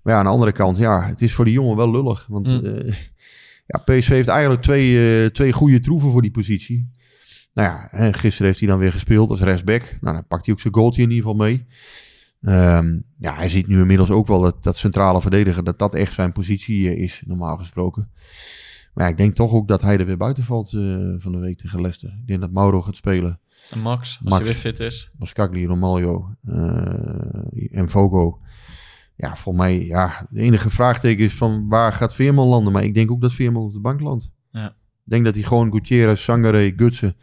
Speaker 2: Maar ja, aan de andere kant, ja, het is voor die jongen wel lullig. Want
Speaker 6: Mm.
Speaker 2: eh, ja, PSV heeft eigenlijk twee, eh, twee goede troeven voor die positie. Nou ja, gisteren heeft hij dan weer gespeeld als rechtsback. Nou, dan pakt hij ook zijn goaltje in ieder geval mee. Ehm, ja, hij ziet nu inmiddels ook wel dat, dat centrale verdediger, dat dat echt zijn positie eh, is, normaal gesproken. Maar ja, ik denk toch ook dat hij er weer buiten valt eh, van de week tegen Leicester. Ik denk dat Mauro gaat spelen.
Speaker 6: En Max, als
Speaker 2: Max.
Speaker 6: hij weer fit is.
Speaker 2: Mascagli, Romaglio eh, en Fogo. Ja, voor mij, ja, de enige vraagteken is van waar gaat Veerman landen? Maar ik denk ook dat Veerman op de bank landt.
Speaker 6: Ja.
Speaker 2: Ik denk dat hij gewoon Gutierrez, Sangare, Gutsen,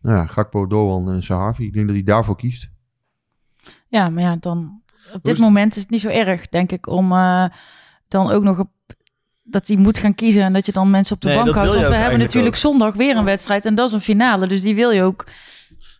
Speaker 2: nou ja, Gakpo, Doan en Sahavi. Ik denk dat hij daarvoor kiest.
Speaker 1: Ja, maar ja, dan op dit
Speaker 6: is-
Speaker 1: moment is het niet zo erg, denk ik, om eh, dan ook nog op dat hij moet gaan kiezen en dat je dan mensen op de
Speaker 6: Nee,
Speaker 1: bank houdt. Want we hebben natuurlijk zondag weer een wedstrijd en dat is een finale, dus die wil je ook.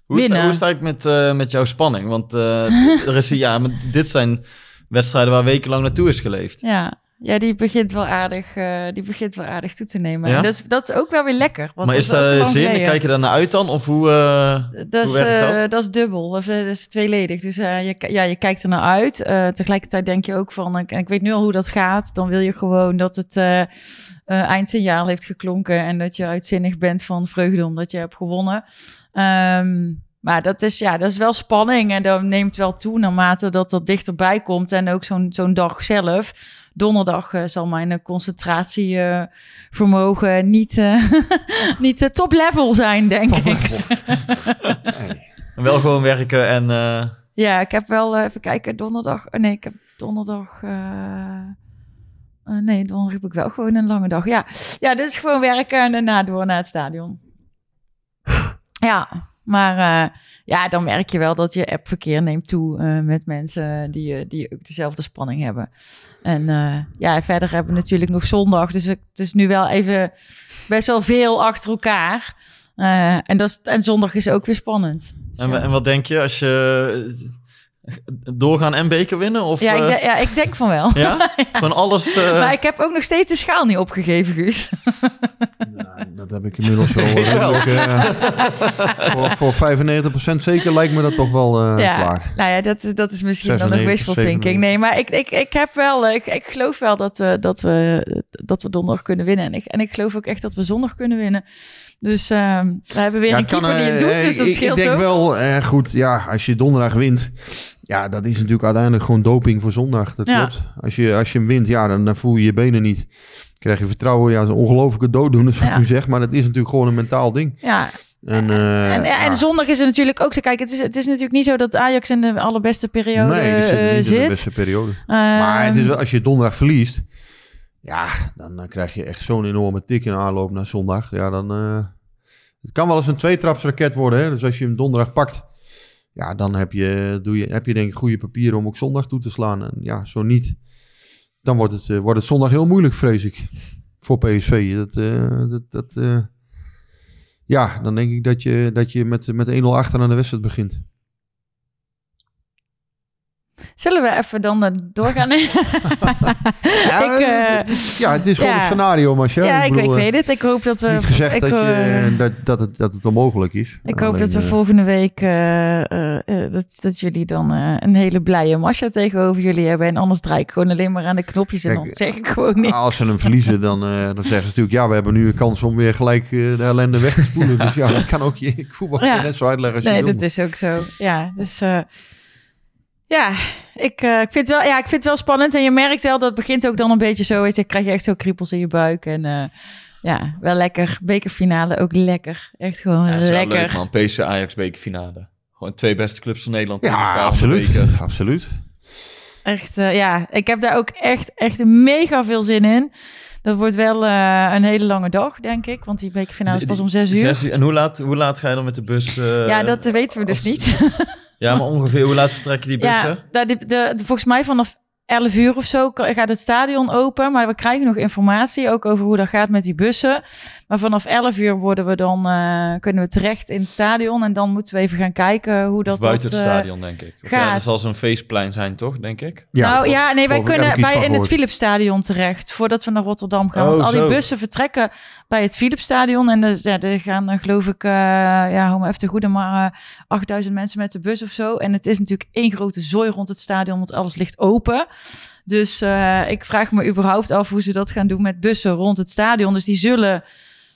Speaker 6: Hoe
Speaker 1: Winnen.
Speaker 6: hoe is het eigenlijk met, eh, met jouw spanning? Want eh, er is, ja, maar dit zijn wedstrijden waar wekenlang naartoe is geleefd.
Speaker 1: Ja, ja, die begint wel aardig, eh, die begint wel aardig toe te nemen.
Speaker 6: Ja?
Speaker 1: Dat, is, dat ook wel weer lekker. Want
Speaker 6: maar
Speaker 1: dat
Speaker 6: is
Speaker 1: lang
Speaker 6: zin?
Speaker 1: geleden.
Speaker 6: Kijk je daar naar uit dan? Of hoe, eh,
Speaker 1: Dat is,
Speaker 6: werkt
Speaker 1: eh,
Speaker 6: dat?
Speaker 1: dat is dubbel, of, eh, dat is tweeledig. Dus eh, je, ja, je kijkt er naar uit. Eh, tegelijkertijd denk je ook van, ik, ik weet nu al hoe dat gaat. Dan wil je gewoon dat het eh, eh, eindsignaal heeft geklonken en dat je uitzinnig bent van vreugde omdat je hebt gewonnen. Ehm, maar dat is, ja, dat is wel spanning en dat neemt wel toe naarmate dat dat dichterbij komt. En ook zo'n zo'n dag zelf. Donderdag eh, zal mijn concentratievermogen niet, eh niet eh, top level zijn, denk ik.
Speaker 6: Wel gewoon werken en... eh,
Speaker 1: Ja, ik heb wel even kijken. Donderdag. nee, ik heb donderdag. eh, eh, nee, donderdag heb ik wel gewoon een lange dag. Ja, ja dus gewoon werken en daarna door naar het stadion. Ja, maar eh, ja, dan merk je wel dat je appverkeer neemt toe eh, met mensen die, eh, die ook dezelfde spanning hebben. En ja, verder hebben we natuurlijk nog zondag. Dus het is nu wel even best wel veel achter elkaar. En, dat is, en zondag is ook weer spannend.
Speaker 6: en, en wat denk je als je... Doorgaan en beker winnen? Of,
Speaker 1: Ja, ik,
Speaker 6: eh,
Speaker 1: de- ja, ik denk van wel.
Speaker 6: ja? Gewoon alles... eh,
Speaker 1: Maar ik heb ook nog steeds de schaal niet opgegeven, Guus.
Speaker 2: Nou, dat heb ik inmiddels wel. Eh, voor, voor 95% zeker lijkt me dat toch wel eh,
Speaker 1: ja,
Speaker 2: klaar.
Speaker 1: nou ja, dat is, dat is misschien dan nog
Speaker 2: 96,
Speaker 1: wishful thinking. Nee, maar ik, ik, ik heb wel, ik, ik geloof wel dat we, dat, we, dat we donderdag kunnen winnen. En ik, en ik geloof ook echt dat we zondag kunnen winnen. Dus ehm, we hebben weer
Speaker 2: Ja,
Speaker 1: een
Speaker 2: kan,
Speaker 1: keeper die het
Speaker 2: eh,
Speaker 1: doet, dus dat
Speaker 2: ik,
Speaker 1: scheelt
Speaker 2: Ik denk
Speaker 1: ook.
Speaker 2: wel, eh, goed, ja, als je donderdag wint, ja, dat is natuurlijk uiteindelijk gewoon doping voor zondag. Dat
Speaker 1: Ja.
Speaker 2: klopt. Als je, als je hem wint, ja, dan, dan voel je je benen niet. Krijg je vertrouwen, ja, dat is een ongelofelijke dooddoener, zoals
Speaker 1: Ja.
Speaker 2: ik nu zeg. Maar dat is natuurlijk gewoon een mentaal ding.
Speaker 1: Ja,
Speaker 2: En, eh,
Speaker 1: en, en zondag is het natuurlijk ook zo. Kijk, het is, het is natuurlijk niet zo dat Ajax in de allerbeste periode
Speaker 2: Nee, die zit niet in de beste periode. Maar het is
Speaker 1: Ehm,
Speaker 2: wel, als je donderdag verliest, ja, dan, dan krijg je echt zo'n enorme tik in aanloop naar zondag. Ja, dan... eh, het kan wel eens een tweetrapsraket worden, hè. Dus als je hem donderdag pakt, ja, dan heb je, doe je, heb je denk ik goede papieren om ook zondag toe te slaan. En ja, zo niet, dan wordt het, eh, wordt het zondag heel moeilijk, vrees ik, voor PSV. Dat, eh, dat, dat, eh, ja, dan denk ik dat je, dat je met, met 1-0 achter aan de wedstrijd begint.
Speaker 1: Zullen we even dan eh, doorgaan?
Speaker 2: Ja,
Speaker 1: ik, eh,
Speaker 2: het, is, ja, het is gewoon
Speaker 1: ja.
Speaker 2: een scenario, Marcia.
Speaker 1: ja, ik,
Speaker 2: bedoel,
Speaker 1: ik
Speaker 2: eh,
Speaker 1: weet het. Ik hoop dat we...
Speaker 2: Niet gezegd
Speaker 1: ik,
Speaker 2: dat, je, dat, dat, het, dat het onmogelijk is.
Speaker 1: Ik hoop dat we volgende week dat, dat jullie dan een hele blije Masha tegenover jullie hebben. En anders draai ik gewoon alleen maar aan de knopjes en
Speaker 2: Kijk,
Speaker 1: dan zeg ik gewoon niet.
Speaker 2: Als ze hem verliezen, dan, dan zeggen ze natuurlijk... ja, we hebben nu een kans om weer gelijk de ellende weg te spoelen. Dus ja, dat kan ook je ik voetbal
Speaker 1: Ja.
Speaker 2: net zo uitleggen als je
Speaker 1: Nee, dat is ook zo. Ja, dus ja, ik, eh, ik, vind het wel, ja, ik vind het wel spannend. En je merkt wel, dat begint ook dan een beetje zo. Weet je, krijg je echt zo kriepels in je buik. En eh, ja, wel lekker. Bekerfinale ook lekker. Echt gewoon
Speaker 6: ja, is wel
Speaker 1: lekker.
Speaker 6: leuk, man. PSV Ajax bekerfinale. Gewoon twee beste clubs van Nederland.
Speaker 2: Ja, absoluut.
Speaker 6: beker.
Speaker 2: absoluut.
Speaker 1: Echt, eh, ja, ik heb daar ook echt, echt mega veel zin in. Dat wordt wel eh, een hele lange dag, denk ik. Want die bekerfinale is pas om zes uur.
Speaker 6: Zes uur. En hoe laat, hoe laat ga je dan met de bus? eh,
Speaker 1: ja, dat weten we dus
Speaker 6: als-
Speaker 1: niet.
Speaker 6: Ja, maar ongeveer hoe laat vertrekken die bussen?
Speaker 1: ja, de, de- volgens mij vanaf 11 uur of zo gaat het stadion open. Maar we krijgen nog informatie ook over hoe dat gaat met die bussen. Maar vanaf 11 uur worden we dan, eh, kunnen we terecht in het stadion. En dan moeten we even gaan kijken hoe dat...
Speaker 6: Of buiten
Speaker 1: dat,
Speaker 6: het
Speaker 1: eh,
Speaker 6: stadion, denk ik. Of ja,
Speaker 1: gaat.
Speaker 6: dat zal zo'n feestplein zijn, toch, denk ik?
Speaker 2: Ja,
Speaker 1: nou ja, nee, wij kunnen bij in het. Philipsstadion terecht voordat we naar Rotterdam gaan.
Speaker 6: Oh,
Speaker 1: Want al die
Speaker 6: zo.
Speaker 1: bussen vertrekken bij het Philipsstadion. En dus, ja, er gaan dan geloof ik, eh, ja, hou me even te goede, maar eh 8000 mensen met de bus of zo. En het is natuurlijk één grote zooi rond het stadion, want alles ligt open. Dus eh, ik vraag me überhaupt af hoe ze dat gaan doen met bussen rond het stadion. Dus die zullen,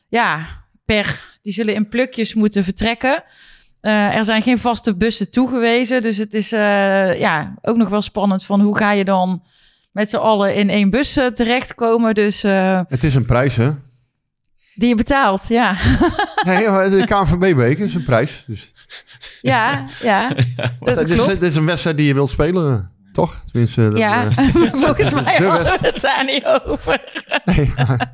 Speaker 1: ja, per, die zullen in plukjes moeten vertrekken. Eh, er zijn geen vaste bussen toegewezen. Dus het is eh, ja, ook nog wel spannend van hoe ga je dan met z'n allen in één bus terechtkomen. Dus eh,
Speaker 2: Het is een prijs, hè?
Speaker 1: die je betaalt, ja.
Speaker 2: Nee, de KNVB-beker is een prijs. Dus
Speaker 1: ja, ja, dat
Speaker 2: is,
Speaker 1: klopt.
Speaker 2: het is een wedstrijd die je wilt spelen, toch? Tenminste, dat,
Speaker 1: ja,
Speaker 2: eh,
Speaker 1: volgens mij
Speaker 2: de
Speaker 1: hadden we het daar niet over.
Speaker 2: nee, maar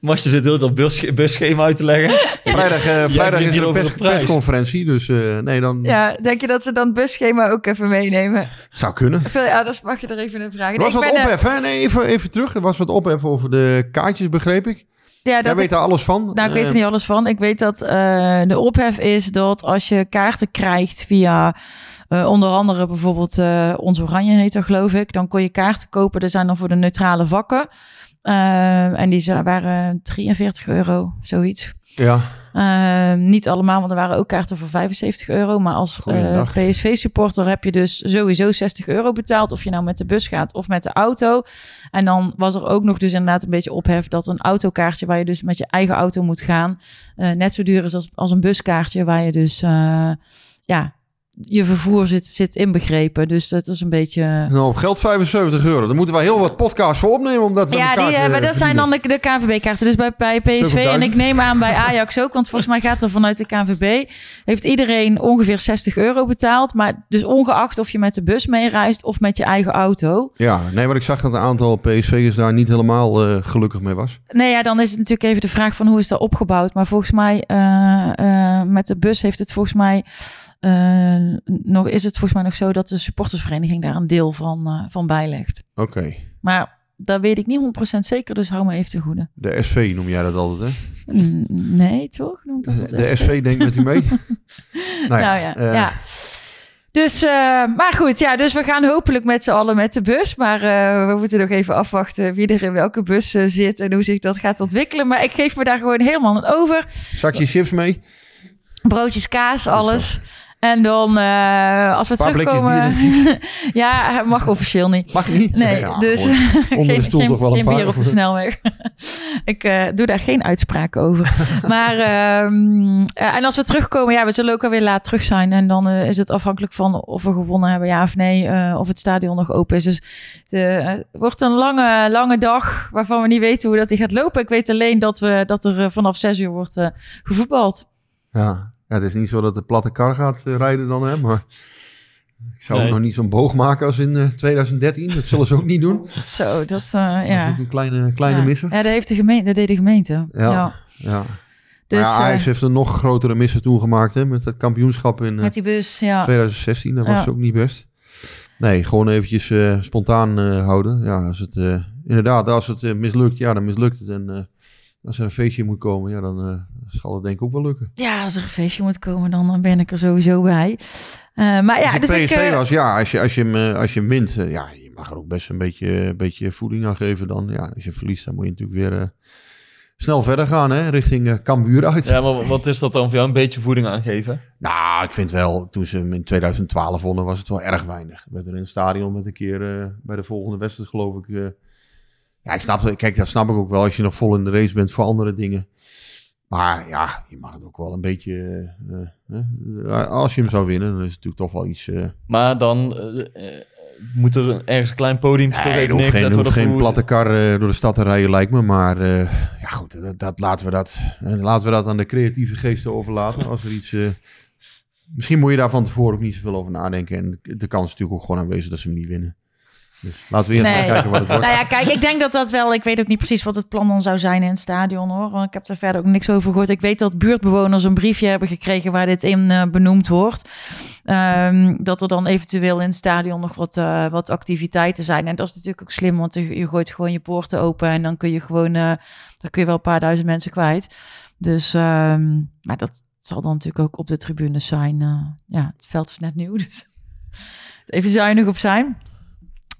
Speaker 6: Mocht je dit heel dat bus, busschema uit te leggen?
Speaker 2: vrijdag, eh, vrijdag is er
Speaker 6: hier
Speaker 2: een pers-
Speaker 6: de
Speaker 2: persconferentie. Dus eh, nee, dan
Speaker 1: Ja, denk je dat ze dan het busschema ook even meenemen?
Speaker 2: zou kunnen.
Speaker 1: Veel, ja, dat mag je er even naar vragen.
Speaker 2: Er was
Speaker 1: Nee,
Speaker 2: wat ophef, hè? Nee, even, even terug. Er was wat ophef over de kaartjes, begreep ik.
Speaker 1: ja,
Speaker 2: Jij
Speaker 1: dat
Speaker 2: weet
Speaker 1: ik-
Speaker 2: daar alles van.
Speaker 1: Nou, ik weet er niet alles van. Ik weet dat eh, de ophef is dat als je kaarten krijgt via Eh, onder andere bijvoorbeeld eh, Ons Oranje heet dat, geloof ik. Dan kon je kaarten kopen. Er zijn dan voor de neutrale vakken. Eh, en die waren 43 euro, zoiets.
Speaker 2: Ja,
Speaker 1: niet allemaal, want er waren ook kaarten voor 75 euro. Maar als. PSV-supporter heb je dus sowieso 60 euro betaald. Of je nou met de bus gaat of met de auto. En dan was er ook nog dus inderdaad een beetje ophef dat een autokaartje waar je dus met je eigen auto moet gaan, net zo duur is als, als een buskaartje waar je dus, ja, je vervoer zit, zit inbegrepen. Dus dat is een beetje...
Speaker 2: nou op geld 75 euro. Daar moeten wij heel wat podcasts voor opnemen om dat
Speaker 1: Ja, die,
Speaker 2: te
Speaker 1: eh, maar dat zijn dan de, de KNVB-kaarten. Dus bij, bij PSV en
Speaker 2: 70.000.
Speaker 1: ik neem aan bij Ajax ook. Want volgens mij gaat er vanuit de KNVB... heeft iedereen ongeveer 60 euro betaald. Maar dus ongeacht of je met de bus meereist of met je eigen auto.
Speaker 2: Ja, nee, maar ik zag dat een aantal PSV'ers daar niet helemaal eh, gelukkig mee was.
Speaker 1: Nee, ja, dan is het natuurlijk even de vraag van hoe is dat opgebouwd. Maar volgens mij eh, eh, met de bus heeft het volgens mij... eh, nog, is het volgens mij nog zo dat de supportersvereniging daar een deel van, eh, van bijlegt.
Speaker 2: Oké.
Speaker 1: Maar dat weet ik niet 100% zeker, dus hou me even te goede.
Speaker 2: De SV noem jij dat altijd, hè?
Speaker 1: Nee, toch? Noemt dat
Speaker 2: De SV denkt met u mee. nou
Speaker 1: Nou ja,
Speaker 2: eh,
Speaker 1: ja. Dus, maar goed, ja, dus we gaan hopelijk met z'n allen met de bus. Maar we moeten nog even afwachten wie er in welke bus zit en hoe zich dat gaat ontwikkelen. Maar ik geef me daar gewoon helemaal aan over.
Speaker 2: Zakje chips mee.
Speaker 1: Broodjes, kaas, alles. En dan, eh, als we
Speaker 2: Paar
Speaker 1: terugkomen... ja, mag officieel niet.
Speaker 2: Mag niet?
Speaker 1: Nee,
Speaker 2: Ja,
Speaker 1: dus
Speaker 2: onder de stoel toch wel een
Speaker 1: geen
Speaker 2: paar.
Speaker 1: bier op de snelweg. ik eh, doe daar geen uitspraken over. maar, eh, en als we terugkomen, ja, we zullen ook alweer laat terug zijn. En dan is het afhankelijk van of we gewonnen hebben, ja of nee. of het stadion nog open is. Dus het eh, wordt een lange, lange dag waarvan we niet weten hoe dat die gaat lopen. Ik weet alleen dat, we, dat er vanaf zes uur wordt gevoetbald.
Speaker 2: Ja. Ja, het is niet zo dat de platte kar gaat eh, rijden dan, hè, maar ik zou
Speaker 6: Nee.
Speaker 2: nog niet zo'n boog maken als in eh, 2013. Dat zullen ze ook niet doen.
Speaker 1: Zo, dat, eh,
Speaker 2: Dat is
Speaker 1: ja.
Speaker 2: ook een kleine, kleine
Speaker 1: ja.
Speaker 2: misser.
Speaker 1: Ja, dat, heeft de gemeente, dat deed de gemeente.
Speaker 2: Ja.
Speaker 1: ja.
Speaker 2: Ja.
Speaker 1: Dus,
Speaker 2: maar ja, Ajax
Speaker 1: eh,
Speaker 2: heeft een nog grotere misser toen gemaakt, hè, met het kampioenschap in eh,
Speaker 1: met die bus, ja.
Speaker 2: 2016. Dat was ook niet best. Nee, gewoon eventjes eh, spontaan eh, houden. Ja, als het eh, inderdaad, als het eh, mislukt, ja, dan mislukt het. En eh, als er een feestje moet komen, ja, dan eh, zal het denk ik ook wel lukken.
Speaker 1: Ja, als er een feestje moet komen, dan eh, ben ik er sowieso bij. Eh, maar ja,
Speaker 2: als je
Speaker 1: dus ik...
Speaker 2: PSV
Speaker 1: eh,
Speaker 2: was, ja, als je, als je, hem, als je hem wint, ja, je mag er ook best een beetje, een beetje voeding aan geven dan. Ja, als je verliest, dan moet je natuurlijk weer eh, snel verder gaan, hè, richting eh Cambuur uit.
Speaker 6: Ja, maar wat is dat dan voor jou? Een beetje voeding aangeven?
Speaker 2: Nou, ik vind wel, toen ze hem in 2012 wonnen, was het wel erg weinig. Werd er in het stadion met een keer eh, bij de volgende wedstrijd, geloof ik. eh, ja, ik snap, kijk, dat snap ik ook wel als je nog vol in de race bent voor andere dingen. Maar ja, je mag het ook wel een beetje. eh, eh, eh, als je hem zou winnen, dan is het natuurlijk toch wel iets.
Speaker 6: Maar dan moet er ergens een klein podium toch
Speaker 2: nee,
Speaker 6: even
Speaker 2: er hoeft geen, er hoeft geen platte kar door de stad te rijden, lijkt me. Maar ja, goed, dat, dat, laten, we dat, laten we dat aan de creatieve geesten overlaten. Als er iets. misschien moet je daar van tevoren ook niet zoveel over nadenken. En de kans is natuurlijk ook gewoon aanwezig dat ze hem niet winnen. Dus laten we eerst
Speaker 1: Nee.
Speaker 2: kijken wat het wordt.
Speaker 1: Nou ja, kijk, ik denk dat dat wel... Ik weet ook niet precies wat het plan dan zou zijn in het stadion, hoor. Want ik heb er verder ook niks over gehoord. Ik weet dat buurtbewoners een briefje hebben gekregen waar dit in eh, benoemd wordt. Ehm, dat er dan eventueel in het stadion nog wat, eh, wat activiteiten zijn. En dat is natuurlijk ook slim, want je, je gooit gewoon je poorten open... en dan kun je gewoon... eh, dan kun je wel een paar duizend mensen kwijt. Dus, ehm, maar dat zal dan natuurlijk ook op de tribunes zijn. ja, het veld is net nieuw, dus even zuinig op zijn.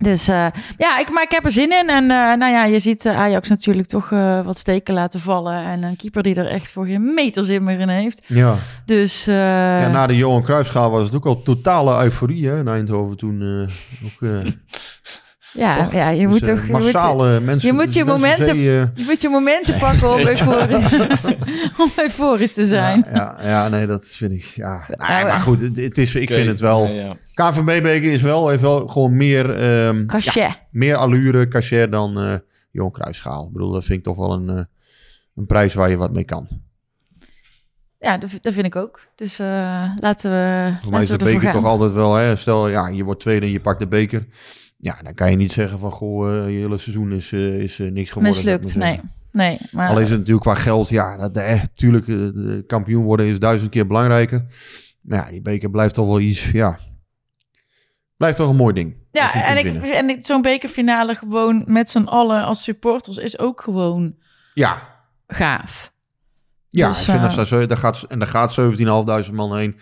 Speaker 1: Dus eh, ja, ik, maar ik heb er zin in. En eh, nou ja, je ziet eh, Ajax natuurlijk toch eh, wat steken laten vallen. En een keeper die er echt voor geen meter zin meer in heeft.
Speaker 2: Ja.
Speaker 1: Dus eh,
Speaker 2: ja, na de Johan Cruijffschaal was het ook al totale euforie hè, in Eindhoven toen. eh, ook, eh,
Speaker 1: ja,
Speaker 2: toch?
Speaker 1: ja, je
Speaker 2: dus,
Speaker 1: moet
Speaker 2: eh,
Speaker 1: toch... Je moet,
Speaker 2: mensen.
Speaker 1: je moet je
Speaker 2: mensen
Speaker 1: momenten-
Speaker 2: zee, eh,
Speaker 1: je moet je momenten pakken om euforisch, om euforisch te zijn.
Speaker 2: Ja, ja, ja, nee, dat vind ik. Ja, nee, maar
Speaker 1: eh.
Speaker 2: goed, het, het is, ik vind het wel.
Speaker 6: ja, ja.
Speaker 2: KVB-beker is wel, heeft wel gewoon meer, ehm,
Speaker 1: Cachet.
Speaker 2: ja, meer allure, cachet dan eh Johan Cruijffschaal. Ik bedoel, dat vind ik toch wel een, eh, een prijs waar je wat mee kan.
Speaker 1: Ja, dat, dat vind ik ook. Dus eh, laten we.
Speaker 2: Voor mij
Speaker 1: laten
Speaker 2: is de beker toch altijd wel, hè, stel ja, je wordt tweede en je pakt de beker. Ja, dan kan je niet zeggen van, goh, eh, je hele seizoen is, eh, is eh, niks geworden.
Speaker 1: Mislukt.
Speaker 2: maar
Speaker 1: Nee, nee. Maar
Speaker 2: Al is het natuurlijk qua geld, ja, dat, eh, tuurlijk, de kampioen worden is duizend keer belangrijker. Maar ja, die beker blijft toch wel iets, ja, blijft toch een mooi ding.
Speaker 1: Ja, en, ik, en ik- zo'n bekerfinale gewoon met z'n allen als supporters is ook gewoon
Speaker 2: Ja,
Speaker 1: gaaf.
Speaker 2: Ja,
Speaker 1: Dus,
Speaker 2: ik vind dat zo, daar gaat, en daar gaat 17.500 man heen.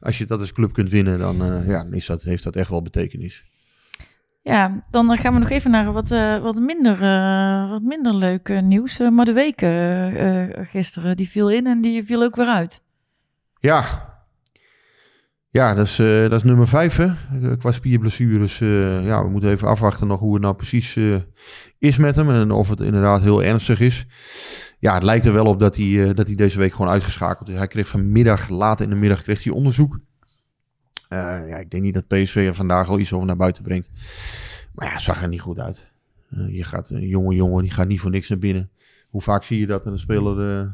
Speaker 2: Als je dat als club kunt winnen, dan, ja, is dat, heeft dat echt wel betekenis.
Speaker 1: Ja, dan gaan we nog even naar wat, eh, wat, minder, eh, wat minder leuk nieuws. Eh, maar de week gisteren, die viel in en die viel ook weer uit.
Speaker 2: Ja, ja dat, is, dat is nummer 5 hè, qua spierblessures. ja, we moeten even afwachten nog hoe het nou precies is met hem. En of het inderdaad heel ernstig is. Ja, het lijkt er wel op dat hij, dat hij deze week gewoon uitgeschakeld is. Hij kreeg vanmiddag, laat in de middag, kreeg hij onderzoek. Eh, ja, ik denk niet dat PSV er vandaag al iets over naar buiten brengt. Maar ja, het zag er niet goed uit. Eh, je gaat, een jonge jongen, die gaat niet voor niks naar binnen. Hoe vaak zie je dat een speler eh,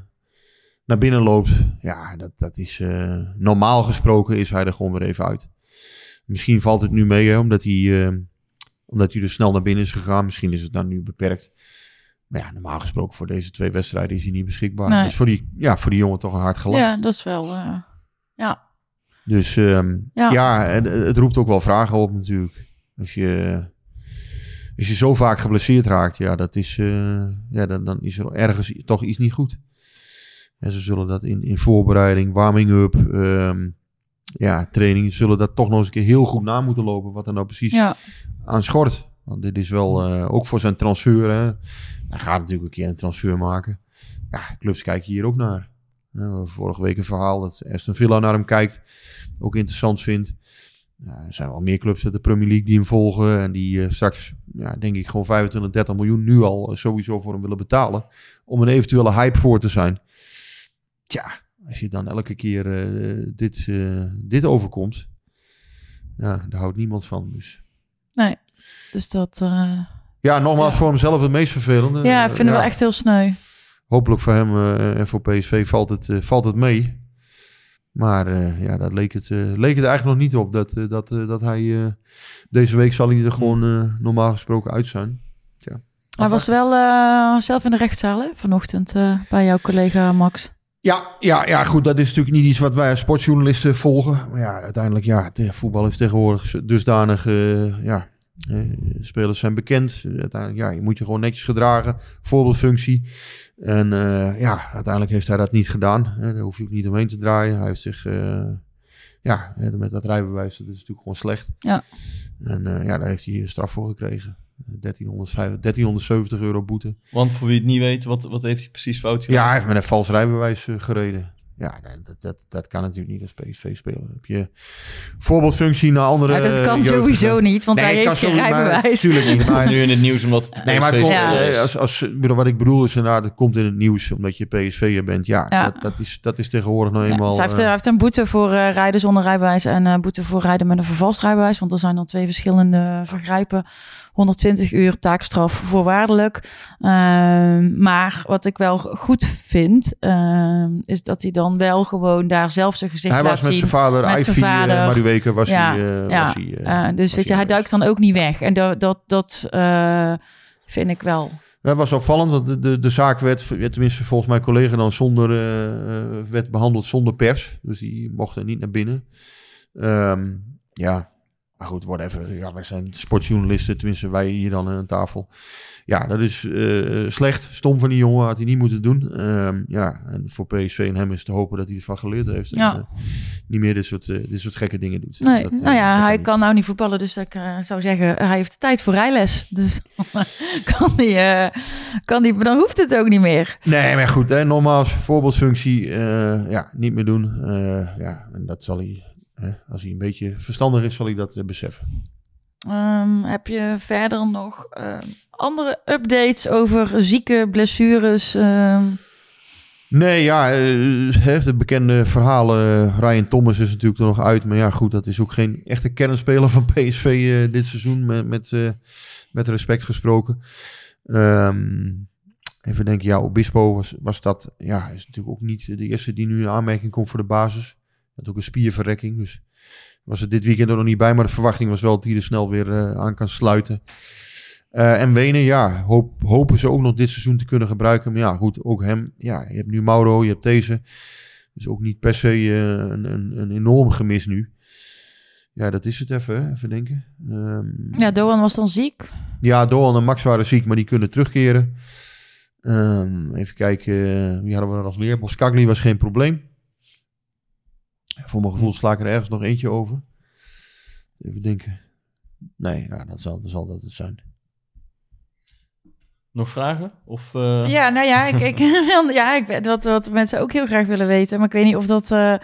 Speaker 2: naar binnen loopt? Ja, dat, dat is normaal gesproken is hij er gewoon weer even uit. Misschien valt het nu mee, hè, omdat hij, omdat hij dus snel naar binnen is gegaan. Misschien is het dan nu beperkt. Maar ja, normaal gesproken voor deze twee wedstrijden is hij niet beschikbaar.
Speaker 1: Nee.
Speaker 2: Dus voor die, ja, voor die jongen toch een hard gelach.
Speaker 1: Ja, dat is wel... ja.
Speaker 2: Dus ehm,
Speaker 1: Ja.
Speaker 2: ja, en eh, het roept ook wel vragen op natuurlijk. Als je, als je zo vaak geblesseerd raakt, ja, dat is, eh, ja dan, dan is er ergens toch iets niet goed. En ze zullen dat in, in voorbereiding, warming-up, ehm, ja, training, zullen dat toch nog eens een keer heel goed na moeten lopen. Wat er nou precies
Speaker 1: ja.
Speaker 2: aan schort. Want dit is wel eh, ook voor zijn transfer. Hè. Hij gaat natuurlijk een keer een transfer maken. Ja, clubs kijken hier ook naar. We hadden vorige week een verhaal dat Aston Villa naar hem kijkt. Ook interessant vindt. Er zijn wel meer clubs uit de Premier League die hem volgen. En die eh, straks, ja, denk ik, gewoon 25, 30 miljoen nu al eh, sowieso voor hem willen betalen. Om een eventuele hype voor te zijn. Tja, als je dan elke keer eh, dit, dit overkomt. Ja, daar houdt niemand van. Dus.
Speaker 1: Nee, dus dat...
Speaker 2: Ja, nogmaals
Speaker 1: Ja.
Speaker 2: voor hemzelf het meest vervelende.
Speaker 1: ja, ik
Speaker 2: Eh,
Speaker 1: vind het wel echt heel sneu.
Speaker 2: Hopelijk voor hem eh, en voor PSV valt het, eh, valt het mee. Maar eh, ja, dat leek het, eh, leek het eigenlijk nog niet op. Dat, eh, dat, eh, dat hij eh, deze week zal hij er gewoon eh, normaal gesproken uit zijn.
Speaker 1: Hij was wel eh, zelf in de rechtszaal hè, vanochtend eh, bij jouw collega Max.
Speaker 2: Ja, ja, ja, goed. Dat is natuurlijk niet iets wat wij als sportjournalisten volgen. Maar ja, uiteindelijk, ja, voetbal is tegenwoordig dusdanig, eh, ja, eh, spelers zijn bekend. Uiteindelijk, ja, je moet je gewoon netjes gedragen, voorbeeldfunctie. En eh, ja, uiteindelijk heeft hij dat niet gedaan. Hè. Daar hoef je ook niet omheen te draaien. Hij heeft zich, eh, ja, met dat rijbewijs, dat is natuurlijk gewoon slecht.
Speaker 1: Ja.
Speaker 2: En eh, ja, daar heeft hij een straf voor gekregen. 1305 1370 euro boete.
Speaker 6: Want voor wie het niet weet, wat, wat heeft hij precies fout gedaan?
Speaker 2: Ja, hij heeft met een vals rijbewijs gereden. Ja, nee, dat, dat, dat kan natuurlijk niet als PSV-speler. Heb je voorbeeldfunctie naar andere
Speaker 1: Ja, dat kan
Speaker 2: jeugdigen.
Speaker 1: sowieso niet, want
Speaker 2: Nee,
Speaker 1: hij heeft geen rijbewijs.
Speaker 2: Tuurlijk niet. Maar,
Speaker 6: nu in het nieuws omdat het
Speaker 2: nee, maar het
Speaker 6: PSV
Speaker 2: komt,
Speaker 1: Ja.
Speaker 2: eh, als, als, wat ik bedoel is inderdaad, het komt in het nieuws omdat je PSV'er bent. Ja,
Speaker 1: Ja.
Speaker 2: Dat, dat, is, dat is tegenwoordig nou
Speaker 1: Ja,
Speaker 2: eenmaal...
Speaker 1: dus hij, heeft,
Speaker 2: eh,
Speaker 1: hij heeft een boete voor eh, rijden zonder rijbewijs en een boete voor rijden met een vervalst rijbewijs. Want er zijn dan twee verschillende vergrijpen. 120 uur taakstraf voorwaardelijk. Ehm, maar wat ik wel goed vind, ehm, is dat hij dan wel gewoon daar zelf zijn gezicht
Speaker 2: hij
Speaker 1: laat
Speaker 2: was met
Speaker 1: zien.
Speaker 2: zijn vader,
Speaker 1: met zijn
Speaker 2: Ivy,
Speaker 1: vader.
Speaker 2: uh, Madueke, was
Speaker 1: Ja,
Speaker 2: hij... eh,
Speaker 1: ja.
Speaker 2: was hij eh,
Speaker 1: Eh, dus weet je, hij duikt dan ook niet weg. En dat, dat, dat eh, vind ik wel.
Speaker 2: Dat was opvallend, want de, de, de zaak werd, tenminste volgens mijn collega dan zonder, eh, eh, werd behandeld zonder pers. Dus die mochten niet naar binnen. Ehm, ja, maar goed, whatever. Ja, wij zijn sportjournalisten, tenminste wij hier dan aan tafel. Ja, dat is eh, slecht. Stom van die jongen, had hij niet moeten doen. Ehm, ja, en voor PSV en hem is te hopen dat hij ervan geleerd heeft. En,
Speaker 1: Ja.
Speaker 2: eh, niet meer dit soort, eh, dit soort gekke dingen doet.
Speaker 1: Nee,
Speaker 2: Dat,
Speaker 1: nou ja, hij
Speaker 2: niet.
Speaker 1: kan nou niet voetballen, dus ik zou zeggen, hij heeft tijd voor rijles. Dus kan hij, kan die, dan hoeft het ook niet meer.
Speaker 2: Nee, maar goed, hè, nogmaals, voorbeeldfunctie, ja, niet meer doen. Ja, en dat zal hij, als hij een beetje verstandig is, zal hij dat eh, beseffen.
Speaker 1: Ehm, heb je verder nog ehm, andere updates over zieke blessures? ehm?
Speaker 2: Nee, ja, eh, de bekende verhalen. eh, Ryan Thomas is natuurlijk er nog uit. Maar ja, goed, dat is ook geen echte kernspeler van PSV dit seizoen. Met, met, met respect gesproken. Ehm, even denken, ja, Obispo was, was dat. Ja, is natuurlijk ook niet de eerste die nu in aanmerking komt voor de basis. Had ook een spierverrekking. Dus was het dit weekend er nog niet bij. Maar de verwachting was wel dat hij er snel weer eh, aan kan sluiten. Eh, en Wenen, ja, hoop, hopen ze ook nog dit seizoen te kunnen gebruiken. Maar ja, goed, ook hem. Ja, je hebt nu Mauro, je hebt deze. Dus ook niet per se eh, een, een, een enorm gemis nu. Ja, dat is het even, hè? even denken. Ehm,
Speaker 1: Ja, Doan was dan ziek.
Speaker 2: ja, Doan en Max waren ziek, maar die kunnen terugkeren. Ehm, even kijken, wie hadden we er nog meer? Boskagli was geen probleem. Voor mijn gevoel sla ik er ergens nog eentje over. Even denken. Nee, ja, dat, zal, dat zal dat het zijn.
Speaker 6: Nog vragen? Of, eh,
Speaker 1: Ja, nou ja, ik, ik, ja ik, weet wat, wat mensen ook heel graag willen weten. Maar ik weet niet of dat, eh,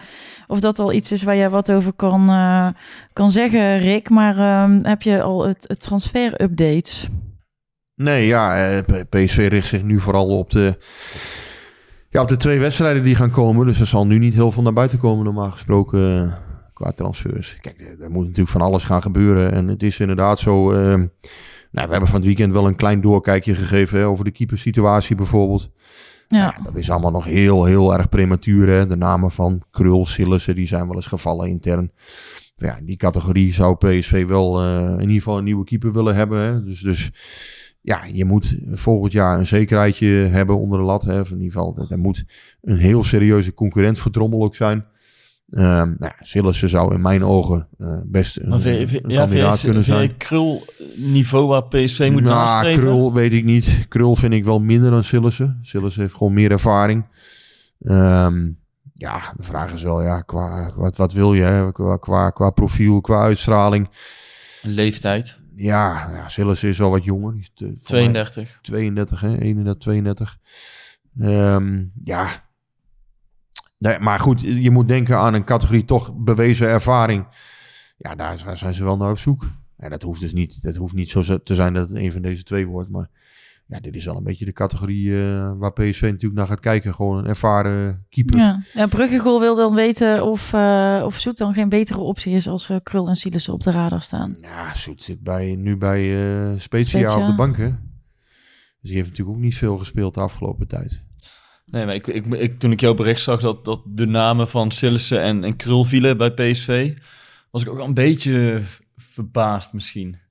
Speaker 1: of dat al iets is waar je wat over kan, eh, kan zeggen, Rick. Maar ehm, heb je al het, het transfer-updates?
Speaker 2: Nee, ja, eh, PSV richt zich nu vooral op de, ja, op de twee wedstrijden die gaan komen. Dus er zal nu niet heel veel naar buiten komen, normaal gesproken, eh, qua transfers. Kijk, er, moet natuurlijk van alles gaan gebeuren. En het is inderdaad zo... eh, nou, we hebben van het weekend wel een klein doorkijkje gegeven hè, over de keepersituatie bijvoorbeeld.
Speaker 1: Ja,
Speaker 2: Ja, dat is allemaal nog heel, heel erg prematuur. Hè? De namen van Krul, Sillissen, die zijn wel eens gevallen intern. Ja, in die categorie zou PSV wel eh, in ieder geval een nieuwe keeper willen hebben. Hè? Dus, dus ja, je moet volgend jaar een zekerheidje hebben onder de lat. Hè? In ieder geval, er moet een heel serieuze concurrent voor Drommel ook zijn. Ehm nou, ja, Sillissen zou in mijn ogen eh, best een,
Speaker 6: Maar vind, vind,
Speaker 2: een
Speaker 6: ja,
Speaker 2: kandidaat
Speaker 6: je-
Speaker 2: kunnen
Speaker 6: vind
Speaker 2: zijn.
Speaker 6: krul niveau waar PSV moet
Speaker 2: Nou,
Speaker 6: nastreven?
Speaker 2: Krul weet ik niet. Krul vind ik wel minder dan Sillissen. Sillissen heeft gewoon meer ervaring. Ehm, ja, de vraag is wel, ja, qua, wat, wat wil je? Hè? Qua, qua, qua profiel, qua uitstraling.
Speaker 6: Leeftijd,
Speaker 2: Ja, ja Sillissen is wel wat jonger. Is te- voor mij
Speaker 6: 32.
Speaker 2: 32, hè? 31, 32. Ehm, ja. Nee, maar goed, je moet denken aan een categorie toch bewezen ervaring. Ja, daar zijn- zijn ze wel naar op zoek. En dat hoeft dus niet, dat hoeft niet zo te zijn dat het een van deze twee wordt. Maar ja, dit is wel een beetje de categorie eh, waar PSV natuurlijk naar gaat kijken. Gewoon een ervaren keeper.
Speaker 1: ja. ja Bruggegoal wil dan weten of, eh of Zoet dan geen betere optie is als eh, Krul en Silas op de radar staan.
Speaker 2: Ja, Soet zit bij, nu bij eh Spezia. op de bank, hè? Dus die heeft natuurlijk ook niet veel gespeeld de afgelopen tijd.
Speaker 6: Nee, maar ik, ik, ik, toen ik jouw bericht zag dat, dat de namen van Sillissen en, en Krul vielen bij PSV, was ik ook een beetje verbaasd misschien.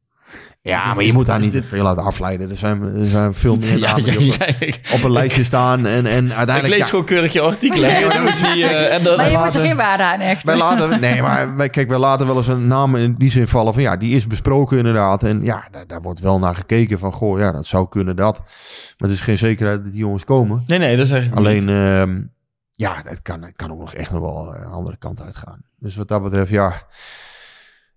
Speaker 2: Ja, maar je
Speaker 6: is-
Speaker 2: moet daar
Speaker 6: is
Speaker 2: niet
Speaker 6: dit-
Speaker 2: veel uit afleiden. Er zijn, er zijn veel meer namen die op,
Speaker 6: ik,
Speaker 2: op een lijstje staan. En, en
Speaker 6: ik
Speaker 2: uiteindelijk...
Speaker 6: lees
Speaker 2: ja,
Speaker 6: gewoon keurig je artikelen.
Speaker 1: Nee,
Speaker 6: en, dan
Speaker 1: Maar je moet
Speaker 2: laten-
Speaker 1: er geen waarde aan echt.
Speaker 2: wij laten, nee, maar wij, kijk, wij laten wel eens een naam in die zin vallen van ja, die is besproken inderdaad. En ja, daar, daar wordt wel naar gekeken van goh, ja, dat zou kunnen dat. Maar het is geen zekerheid dat die jongens komen.
Speaker 6: nee, nee, dat zeg ik
Speaker 2: Alleen,
Speaker 6: niet.
Speaker 2: ehm, ja, dat kan, kan ook nog echt nog wel een andere kant uitgaan. Dus wat dat betreft, ja.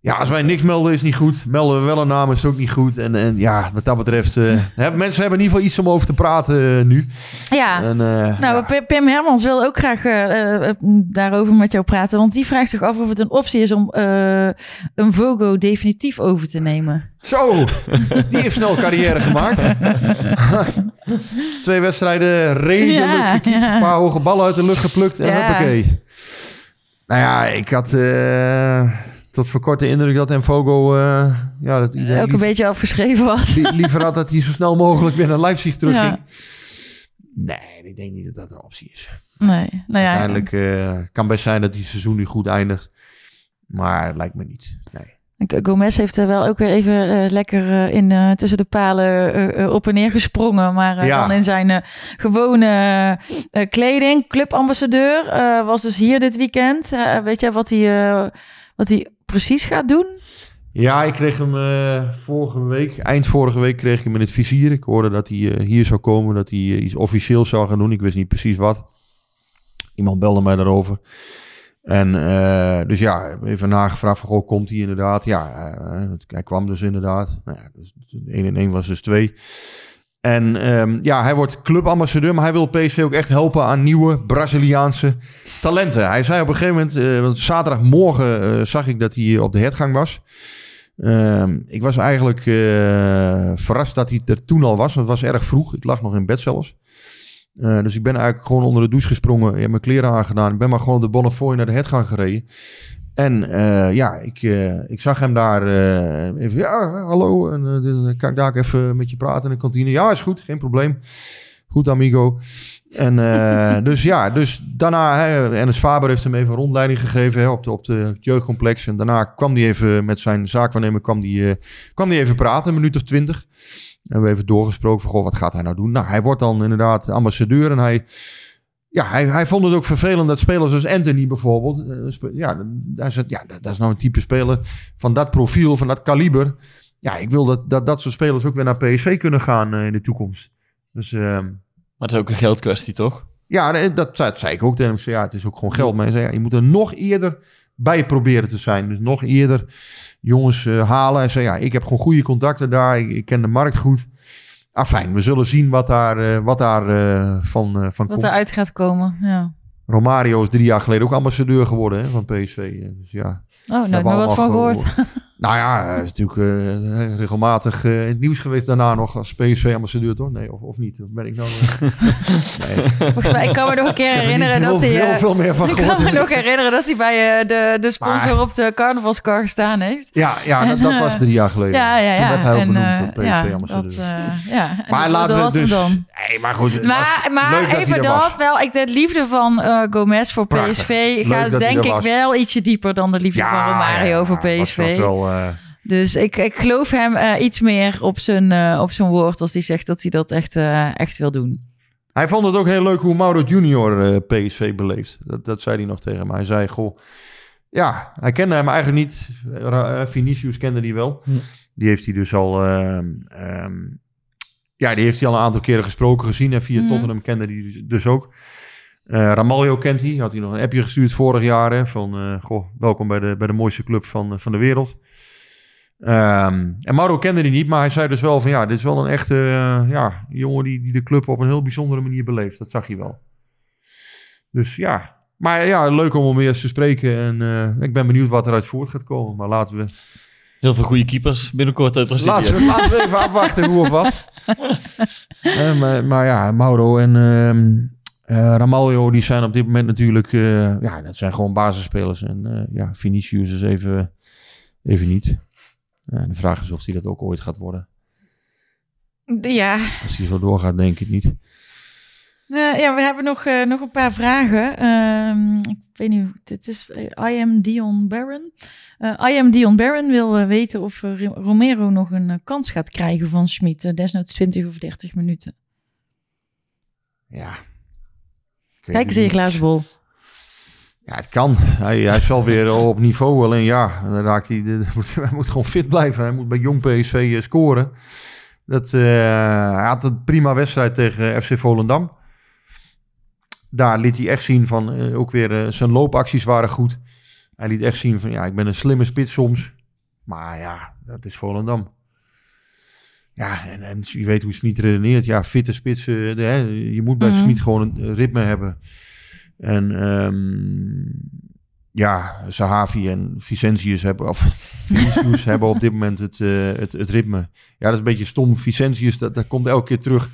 Speaker 2: Ja, als wij niks melden is niet goed. Melden we wel een naam is ook niet goed. En, en ja, wat dat betreft, eh, hebben, mensen hebben in ieder geval iets om over te praten eh, nu.
Speaker 1: Ja.
Speaker 2: En, eh,
Speaker 1: Nou,
Speaker 2: ja.
Speaker 1: Pim- Hermans wil ook graag eh, eh, daarover met jou praten. Want die vraagt zich af of het een optie is om eh, een Vogo definitief over te nemen.
Speaker 2: Zo, die heeft snel carrière gemaakt. Twee wedstrijden redelijk
Speaker 1: Ja.
Speaker 2: Een paar hoge ballen uit de lucht geplukt en
Speaker 1: Ja.
Speaker 2: hoppakee. Nou ja, ik had eh, tot voor kort de indruk dat Enfogo... eh ja, dat iedereen
Speaker 1: Ook een beetje afgeschreven was.
Speaker 2: li- liever had dat hij zo snel mogelijk weer naar Leipzig terugging.
Speaker 1: Ja.
Speaker 2: Nee, ik denk niet dat dat een optie is.
Speaker 1: Nee, nou ja.
Speaker 2: Uiteindelijk eh, kan best zijn dat die seizoen nu goed eindigt. Maar het lijkt me niet. Nee.
Speaker 1: Gomez heeft er wel ook weer even eh, lekker in, tussen de palen op en neer gesprongen. Maar
Speaker 2: Ja.
Speaker 1: dan in zijn gewone kleding. Clubambassadeur was dus hier dit weekend. Weet jij wat hij, wat hij precies gaat doen?
Speaker 2: Ja, ik kreeg hem eh, vorige week, eind vorige week kreeg ik hem in het vizier. Ik hoorde dat hij eh, hier zou komen, dat hij eh, iets officieels zou gaan doen. Ik wist niet precies wat. Iemand belde mij daarover. En dus ja, even nagevraagd van, goh, komt hij inderdaad? Ja, hij kwam dus inderdaad. Nou ja, dus 1 en 1 was dus 2. En ehm, ja, hij wordt clubambassadeur, maar hij wil PSV ook echt helpen aan nieuwe Braziliaanse talenten. Hij zei op een gegeven moment, eh, want zaterdagmorgen eh, zag ik dat hij op de hertgang was. Ehm, ik was eigenlijk eh, verrast dat hij er toen al was. Het was erg vroeg. Ik lag nog in bed zelfs. Dus ik ben eigenlijk gewoon onder de douche gesprongen. Heb mijn kleren aangedaan. Ik ben maar gewoon de Bonnefoy naar de hertgang gereden. En eh, ja, ik, eh, ik zag hem daar eh, even. Ja, hallo. En, dit, kan ik daar even met je praten in de kantine? Ja, is goed. Geen probleem. Goed, amigo. En dus ja, dus daarna, hè, Ernest Faber heeft hem even een rondleiding gegeven hè, op, de, op de, jeugdcomplex. En daarna kwam hij even met zijn zaakwaarnemer, kwam die, kwam die even praten, een minuut of twintig. En we even doorgesproken van, goh, wat gaat hij nou doen? Nou, hij wordt dan inderdaad ambassadeur en hij, ja, hij, hij vond het ook vervelend dat spelers als Anthony bijvoorbeeld, eh, ja, daar zit, ja, dat, is nou een type speler van dat profiel, van dat kaliber. Ja, ik wil dat dat, dat soort spelers ook weer naar PSV kunnen gaan eh, in de toekomst. Dus ehm,
Speaker 6: Maar het is ook een geldkwestie, toch?
Speaker 2: Ja, dat, dat zei ik ook tegen hem. Ja, het is ook gewoon geld. Maar hij zei, ja, je moet er nog eerder bij proberen te zijn. Dus nog eerder jongens eh, halen. Hij zei, ja, ik heb gewoon goede contacten daar. Ik, ik ken de markt goed. Ah, fijn. We zullen zien wat daar, eh, wat daar eh, van, eh, van
Speaker 1: Wat
Speaker 2: komt.
Speaker 1: eruit gaat komen. Ja.
Speaker 2: Romario is drie jaar geleden ook ambassadeur geworden hè, van PSV. Dus ja,
Speaker 1: Oh, nooit
Speaker 2: hebben
Speaker 1: meer wat van gehoord.
Speaker 2: Nou ja, hij is natuurlijk eh, regelmatig eh, in het nieuws geweest daarna nog als PSV-ambassadeur, toch? Nee, of, of niet? Ben ik nou... eh, nee,
Speaker 1: Volgens mij, ik kan me nog een keer
Speaker 2: er
Speaker 1: herinneren dat hij...
Speaker 2: heel
Speaker 1: eh,
Speaker 2: veel meer van
Speaker 1: ik kan me nog herinneren dat hij bij eh, de, de sponsor
Speaker 2: Maar-
Speaker 1: op de carnavalskar gestaan heeft.
Speaker 2: Ja, ja dat, dat was drie jaar geleden.
Speaker 1: Ja, ja, ja.
Speaker 2: Toen werd hij ook
Speaker 1: En,
Speaker 2: benoemd
Speaker 1: eh,
Speaker 2: PSV-ambassadeur.
Speaker 1: dat, eh, ja.
Speaker 2: Maar laten we dus...
Speaker 1: dan.
Speaker 2: Nee, maar goed. het
Speaker 1: Maar,
Speaker 2: was
Speaker 1: maar even dat
Speaker 2: was.
Speaker 1: wel. Ik, de liefde van eh, Gomez voor
Speaker 2: Prachtig.
Speaker 1: PSV gaat denk ik
Speaker 2: was.
Speaker 1: wel ietsje dieper dan de liefde van Romario
Speaker 2: ja,
Speaker 1: voor
Speaker 2: was-
Speaker 1: PSV.
Speaker 2: Eh,
Speaker 1: Dus ik, ik geloof hem eh, iets meer op zijn, eh, op zijn woord als hij zegt dat hij dat echt, eh, echt wil doen.
Speaker 2: Hij vond het ook heel leuk hoe Mauro Junior eh, PSV beleeft. Dat, dat zei hij nog tegen me. Hij zei, goh... Ja, hij kende hem eigenlijk niet. Vinicius kende hij wel.
Speaker 6: Hm.
Speaker 2: Die heeft hij dus al... ehm, ehm, ja, die heeft hij al een aantal keren gesproken gezien. En via
Speaker 1: Mhm.
Speaker 2: Tottenham kende hij dus, dus ook. Eh Ramaljo kent hij. Had hij nog een appje gestuurd vorig jaar. Hè, van, eh, goh, welkom bij de, bij de mooiste club van, van de wereld. Ehm, en Mauro kende hij niet, maar hij zei dus wel van ja, dit is wel een echte eh, ja, jongen die, die de club op een heel bijzondere manier beleeft. Dat zag je wel. Dus ja, maar ja, leuk om hem eens te spreken. En eh, ik ben benieuwd wat eruit voort gaat komen. Maar laten we,
Speaker 6: Heel veel goede keepers binnenkort uit Brazilië.
Speaker 2: laten we, laten we even afwachten hoe of wat. Eh, maar, maar ja, Mauro en Ramaljo, die zijn op dit moment natuurlijk, ja, dat zijn gewoon basisspelers. En ja, Vinicius is even, even niet. De vraag is of hij dat ook ooit gaat worden.
Speaker 1: Ja,
Speaker 2: Als hij zo doorgaat, denk ik niet.
Speaker 1: Eh, ja we hebben nog, eh, nog een paar vragen. Ehm, ik weet niet, dit is eh, I am Dion Barron. I am Dion Barron wil weten of Ro- Romero nog een kans gaat krijgen van Schmid. desnoods 20 of 30 minuten.
Speaker 2: Ja.
Speaker 1: Kijk eens in je glazen bol.
Speaker 2: Ja, het kan. Hij, hij wel weer op niveau. Alleen ja, dan raakt hij, de- hij moet gewoon fit blijven. Hij moet bij jong PSV eh, scoren. Dat, eh, hij had een prima wedstrijd tegen FC Volendam. Daar liet hij echt zien van, eh, ook weer eh, zijn loopacties waren goed. Hij liet echt zien van, ja, ik ben een slimme spits soms. Maar ja, dat is Volendam. Ja, en, en je weet hoe Smit redeneert. Ja, fitte spits. eh, de, hè, je moet bij
Speaker 1: Mhm.
Speaker 2: Smit gewoon een ritme hebben. En ehm, ja, Sahavi en Vicentius hebben, of Vinicius hebben op dit moment het, eh, het, het ritme. Ja, dat is een beetje stom. Vicentius, dat, dat komt elke keer terug.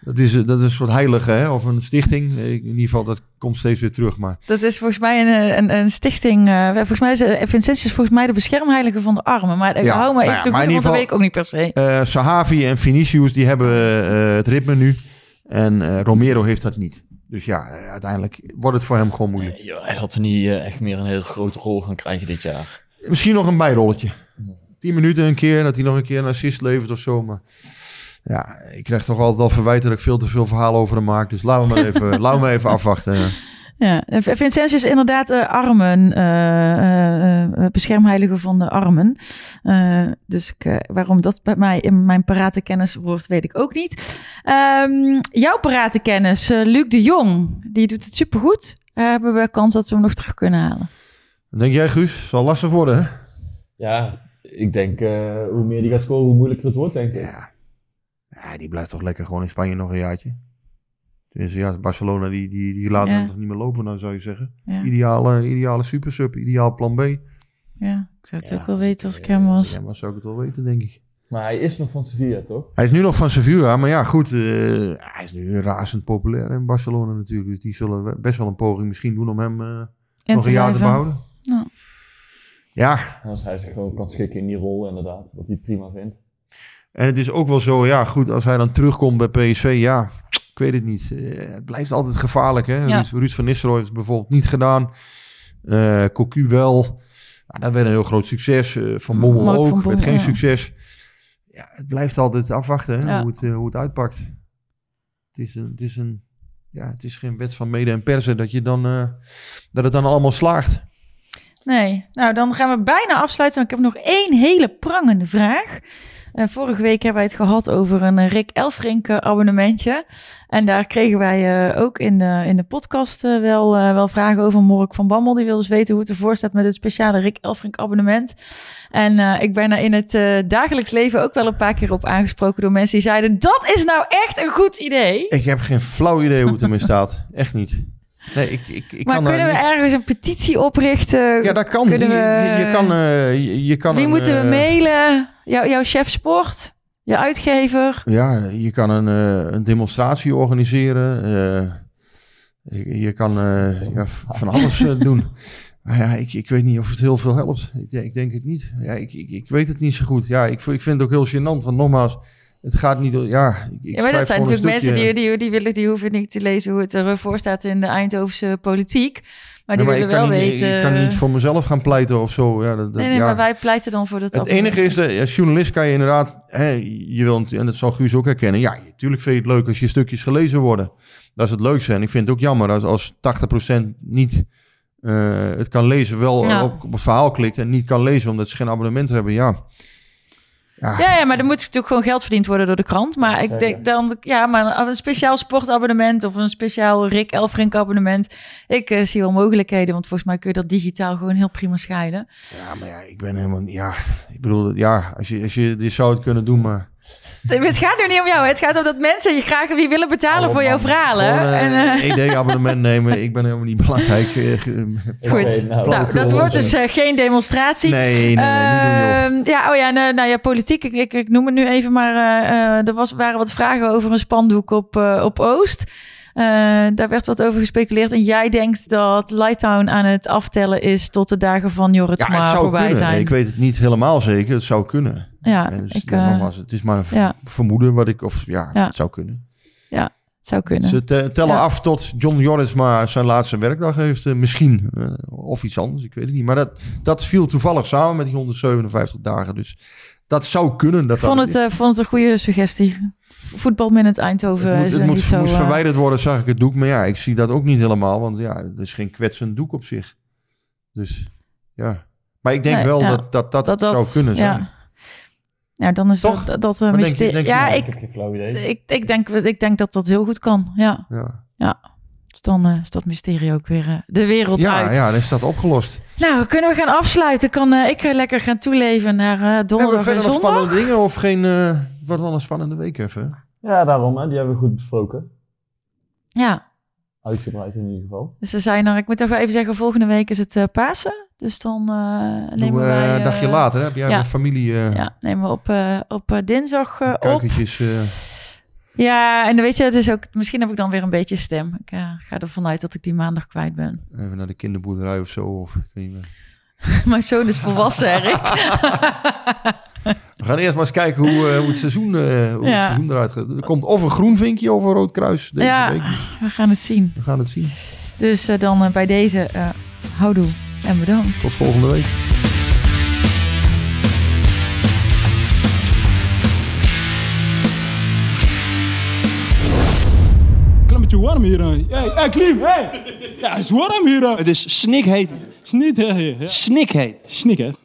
Speaker 2: Dat is, dat is een soort heilige, hè? of een stichting. In ieder geval, dat komt steeds weer terug. Maar
Speaker 1: Dat is volgens mij een, een, een stichting. eh, volgens mij is eh, Vincentius volgens mij de beschermheilige van de armen. Maar ik
Speaker 2: Ja,
Speaker 1: hou me
Speaker 2: nou
Speaker 1: even
Speaker 2: ja,
Speaker 1: goed, dat
Speaker 2: ieder
Speaker 1: weet ik ook niet per se.
Speaker 2: eh Sahavi en Vinicius, die hebben eh, het ritme nu. En eh, Romero heeft dat niet. Dus ja, eh, uiteindelijk wordt het voor hem gewoon moeilijk.
Speaker 6: Nee, joh, hij zal er niet eh, echt meer een heel grote rol gaan krijgen dit jaar.
Speaker 2: Misschien nog een bijrolletje. 10 minuten een keer, dat hij nog een keer een assist levert of zo. Maar ja, ik krijg toch altijd al verwijten dat ik veel te veel verhalen over hem maak. Dus laten we maar even, laten we maar even afwachten.
Speaker 1: Ja, en Vincentius is inderdaad eh, armen, eh, eh, eh, beschermheilige van de armen. Eh, dus ik, eh, waarom dat bij mij in mijn parate kennis wordt, weet ik ook niet. Ehm, jouw parate kennis, eh, Luc de Jong, die doet het supergoed. Uh, hebben we kans dat we hem nog terug kunnen halen?
Speaker 2: Dan denk jij, Guus, zal lastig worden, hè?
Speaker 6: Ja, ik denk eh, hoe meer die gaat scoren, hoe moeilijker het wordt, denk ik.
Speaker 2: Ja. ja, die blijft toch lekker gewoon in Spanje nog een jaartje. Dus ja, Barcelona die, die, die laat
Speaker 1: Ja.
Speaker 2: hem nog niet meer lopen, nou zou je zeggen.
Speaker 1: Ja,
Speaker 2: Ideale, ideale supersub, ideaal plan B.
Speaker 1: ja ik zou het
Speaker 6: Ja,
Speaker 1: ook wel weten als ik hem was.
Speaker 2: hem was, zou ik het wel weten, denk ik.
Speaker 6: Maar hij is nog van Sevilla, toch?
Speaker 2: Hij is nu nog van Sevilla, maar ja, goed. eh, hij is nu razend populair in Barcelona natuurlijk. Dus die zullen best wel een poging misschien doen om hem eh, nog een jaar te behouden.
Speaker 1: Ja.
Speaker 2: Ja,
Speaker 6: En als hij zich gewoon kan schikken in die rol, inderdaad. Wat hij prima vindt.
Speaker 2: en het is ook wel zo, ja, goed, als hij dan terugkomt bij PSV, ja, ik weet het niet. Eh, het blijft altijd gevaarlijk, hè.
Speaker 1: Ja.
Speaker 2: Ruud, Ruud van Nistelrooy heeft het bijvoorbeeld niet gedaan. Eh Cocu wel. Nou, dat werd een heel groot succes. Eh, van Bommel
Speaker 1: Mark van
Speaker 2: ook,
Speaker 1: Bommel,
Speaker 2: werd geen
Speaker 1: ja.
Speaker 2: succes. Ja, het blijft altijd afwachten, hè,
Speaker 1: Ja.
Speaker 2: hoe, het, eh, hoe het uitpakt. Het is, een, het, is een, ja, het is geen wet van mede en persen dat, je dan, eh, dat het dan allemaal slaagt.
Speaker 1: Nee, nou dan gaan we bijna afsluiten. Ik heb nog één hele prangende vraag. En vorige week hebben wij het gehad over een eh, Rick Elfrink abonnementje. En daar kregen wij eh, ook in de, in de podcast eh, wel, wel vragen over. Mork van Bammel, die wil dus weten hoe het ervoor staat met het speciale Rick Elfrink abonnement. En ik ben er in het dagelijks leven ook wel een paar keer op aangesproken door mensen die zeiden... dat is nou echt een goed idee.
Speaker 2: Ik heb geen flauw idee hoe het ermee staat. Echt niet. Nee, ik, ik, ik
Speaker 1: maar
Speaker 2: kan
Speaker 1: kunnen we
Speaker 2: niet-
Speaker 1: ergens een petitie oprichten?
Speaker 2: Ja, dat kan. Je,
Speaker 1: Kunnen we-
Speaker 2: je, je kan, eh, je, je kan
Speaker 1: Wie
Speaker 2: een,
Speaker 1: moeten we
Speaker 2: eh,
Speaker 1: mailen? Jou, jouw chef sport? Je uitgever?
Speaker 2: Ja, je kan een, eh, een demonstratie organiseren. je, je kan ja, van alles doen. Maar ja, ik, ik weet niet of het heel veel helpt. Ik, denk- ik denk het niet. Ja, ik, ik, ik weet het niet zo goed. Ja, ik, ik vind het ook heel gênant. Want nogmaals, het gaat niet... door- Ja, ik, ik
Speaker 1: ja, maar dat zijn natuurlijk mensen die, die, die, willen, die hoeven niet te lezen hoe het ervoor staat in de Eindhovense politiek. Maar die
Speaker 2: maar
Speaker 1: willen wel
Speaker 2: niet,
Speaker 1: weten...
Speaker 2: Ik kan niet voor mezelf gaan pleiten of zo. Ja, dat, dat-
Speaker 1: nee, nee,
Speaker 2: ja.
Speaker 1: maar wij pleiten dan voor dat
Speaker 2: Het enige is, dat als journalist kan je inderdaad, hè, je wilt, en dat zal Guus ook herkennen, ja, natuurlijk vind je het leuk als je stukjes gelezen worden. Dat is het leukste. En ik vind het ook jammer als, als 80% niet eh, het kan lezen, wel
Speaker 1: Ja.
Speaker 2: op, op het verhaal klikt en niet kan lezen omdat ze geen abonnement hebben. Ja, ja.
Speaker 1: Ja, ja, maar er moet natuurlijk gewoon geld verdiend worden door de krant. Maar ik denk dan, ja, maar een speciaal sportabonnement of een speciaal Rick Elfrink abonnement. Ik eh, zie wel mogelijkheden, want volgens mij kun je dat digitaal gewoon heel prima scheiden.
Speaker 2: ja, maar ja, ik ben helemaal, ja, ik bedoel, ja, als je, als je dit zou het kunnen doen, maar...
Speaker 1: Het gaat nu niet om jou, het gaat om dat mensen je graag wie willen betalen voor jouw verhalen.
Speaker 2: Gewoon
Speaker 1: en,
Speaker 2: een
Speaker 1: eh,
Speaker 2: ED-abonnement nemen, ik ben helemaal niet belangrijk. eh,
Speaker 1: Goed. nou, dat wordt dus eh, geen demonstratie.
Speaker 2: Nee, nee, nee, niet doen, joh.
Speaker 1: Ehm, ja, oh ja, nou, nou ja, politiek. Ik, ik, ik noem het nu even, maar eh, eh, er was, waren wat vragen over een spandoek op, eh, op Oost. Eh, daar werd wat over gespeculeerd. En jij denkt dat Lighttown aan het aftellen is tot de dagen van
Speaker 2: Ja, het zou
Speaker 1: voorbij
Speaker 2: kunnen.
Speaker 1: zijn.
Speaker 2: Ik weet het niet helemaal zeker. Het zou kunnen.
Speaker 1: Ja,
Speaker 2: dus,
Speaker 1: ik,
Speaker 2: ja,
Speaker 1: eh,
Speaker 2: nogmaals, het is maar een
Speaker 1: ja.
Speaker 2: vermoeden wat ik... Of ja,
Speaker 1: Ja.
Speaker 2: het zou kunnen.
Speaker 1: het zou kunnen.
Speaker 2: Ze te- tellen
Speaker 1: Ja.
Speaker 2: af tot John Jorisma zijn laatste werkdag heeft. eh, misschien. eh, of iets anders, ik weet het niet. Maar dat, dat viel toevallig samen met die 157 dagen. Dus dat zou kunnen. Dat
Speaker 1: Ik vond
Speaker 2: dat
Speaker 1: het, eh, vond het een goede suggestie. Voetbalminute Eindhoven
Speaker 2: het moet, het moet,
Speaker 1: zo...
Speaker 2: moest verwijderd worden, zag ik het doek. Maar ja, ik zie dat ook niet helemaal. Want ja, het is geen kwetsend doek op zich. Dus ja. Maar ik denk
Speaker 1: Nee,
Speaker 2: wel
Speaker 1: ja.
Speaker 2: dat dat, dat, zou kunnen zijn.
Speaker 1: Ja. Nou, dan is
Speaker 2: Toch?
Speaker 1: dat, dat een
Speaker 2: Wat denk je- je?
Speaker 1: ja,
Speaker 2: Ik
Speaker 1: ik, ik, ik, denk, ik denk dat dat heel goed kan. Ja,
Speaker 2: Ja,
Speaker 1: dus dan eh, is dat mysterie ook weer eh, de wereld
Speaker 2: ja,
Speaker 1: uit.
Speaker 2: ja, dan is dat opgelost.
Speaker 1: Nou, kunnen we gaan afsluiten? Kan eh, ik lekker gaan toeleven naar eh,
Speaker 2: Hebben we
Speaker 1: donderdag
Speaker 2: verder nog spannende dingen of geen... eh, het wordt wel een spannende week even.
Speaker 6: Ja, daarom, hè. die hebben we goed besproken.
Speaker 1: Ja,
Speaker 6: Uitgebreid in ieder geval.
Speaker 1: dus we zijn er. Ik moet nog wel even zeggen, volgende week is het eh, Pasen. Dus dan eh, nemen
Speaker 2: we
Speaker 1: wij...
Speaker 2: eh, een dagje later, hè? Heb jij
Speaker 1: ja.
Speaker 2: een familie... eh
Speaker 1: Ja, nemen we op, eh, op dinsdag eh, op.
Speaker 2: kuikentjes... eh,
Speaker 1: Ja, en weet je, het is ook... Misschien heb ik dan weer een beetje stem. Ik ga ervan uit dat ik die maandag kwijt ben.
Speaker 2: even naar de kinderboerderij of zo. Of, ik weet niet meer.
Speaker 1: Mijn zoon is volwassen, Erik.
Speaker 2: We gaan eerst maar eens kijken hoe, eh, hoe, het, seizoen, eh, hoe het
Speaker 1: Ja.
Speaker 2: seizoen eruit gaat. Er komt of een groen vinkje of een rood kruis deze
Speaker 1: Ja.
Speaker 2: week. Dus
Speaker 1: We gaan het zien.
Speaker 2: we gaan het zien.
Speaker 1: Dus eh, dan bij deze eh houdoe en bedankt.
Speaker 2: Tot volgende week.
Speaker 7: Beetje warm hier. Hey, hey Klim, hey. Ja, het is warm hier.
Speaker 8: Het is snikheet.
Speaker 7: Snik, hè.
Speaker 8: Snikheet.
Speaker 7: Snik, hè.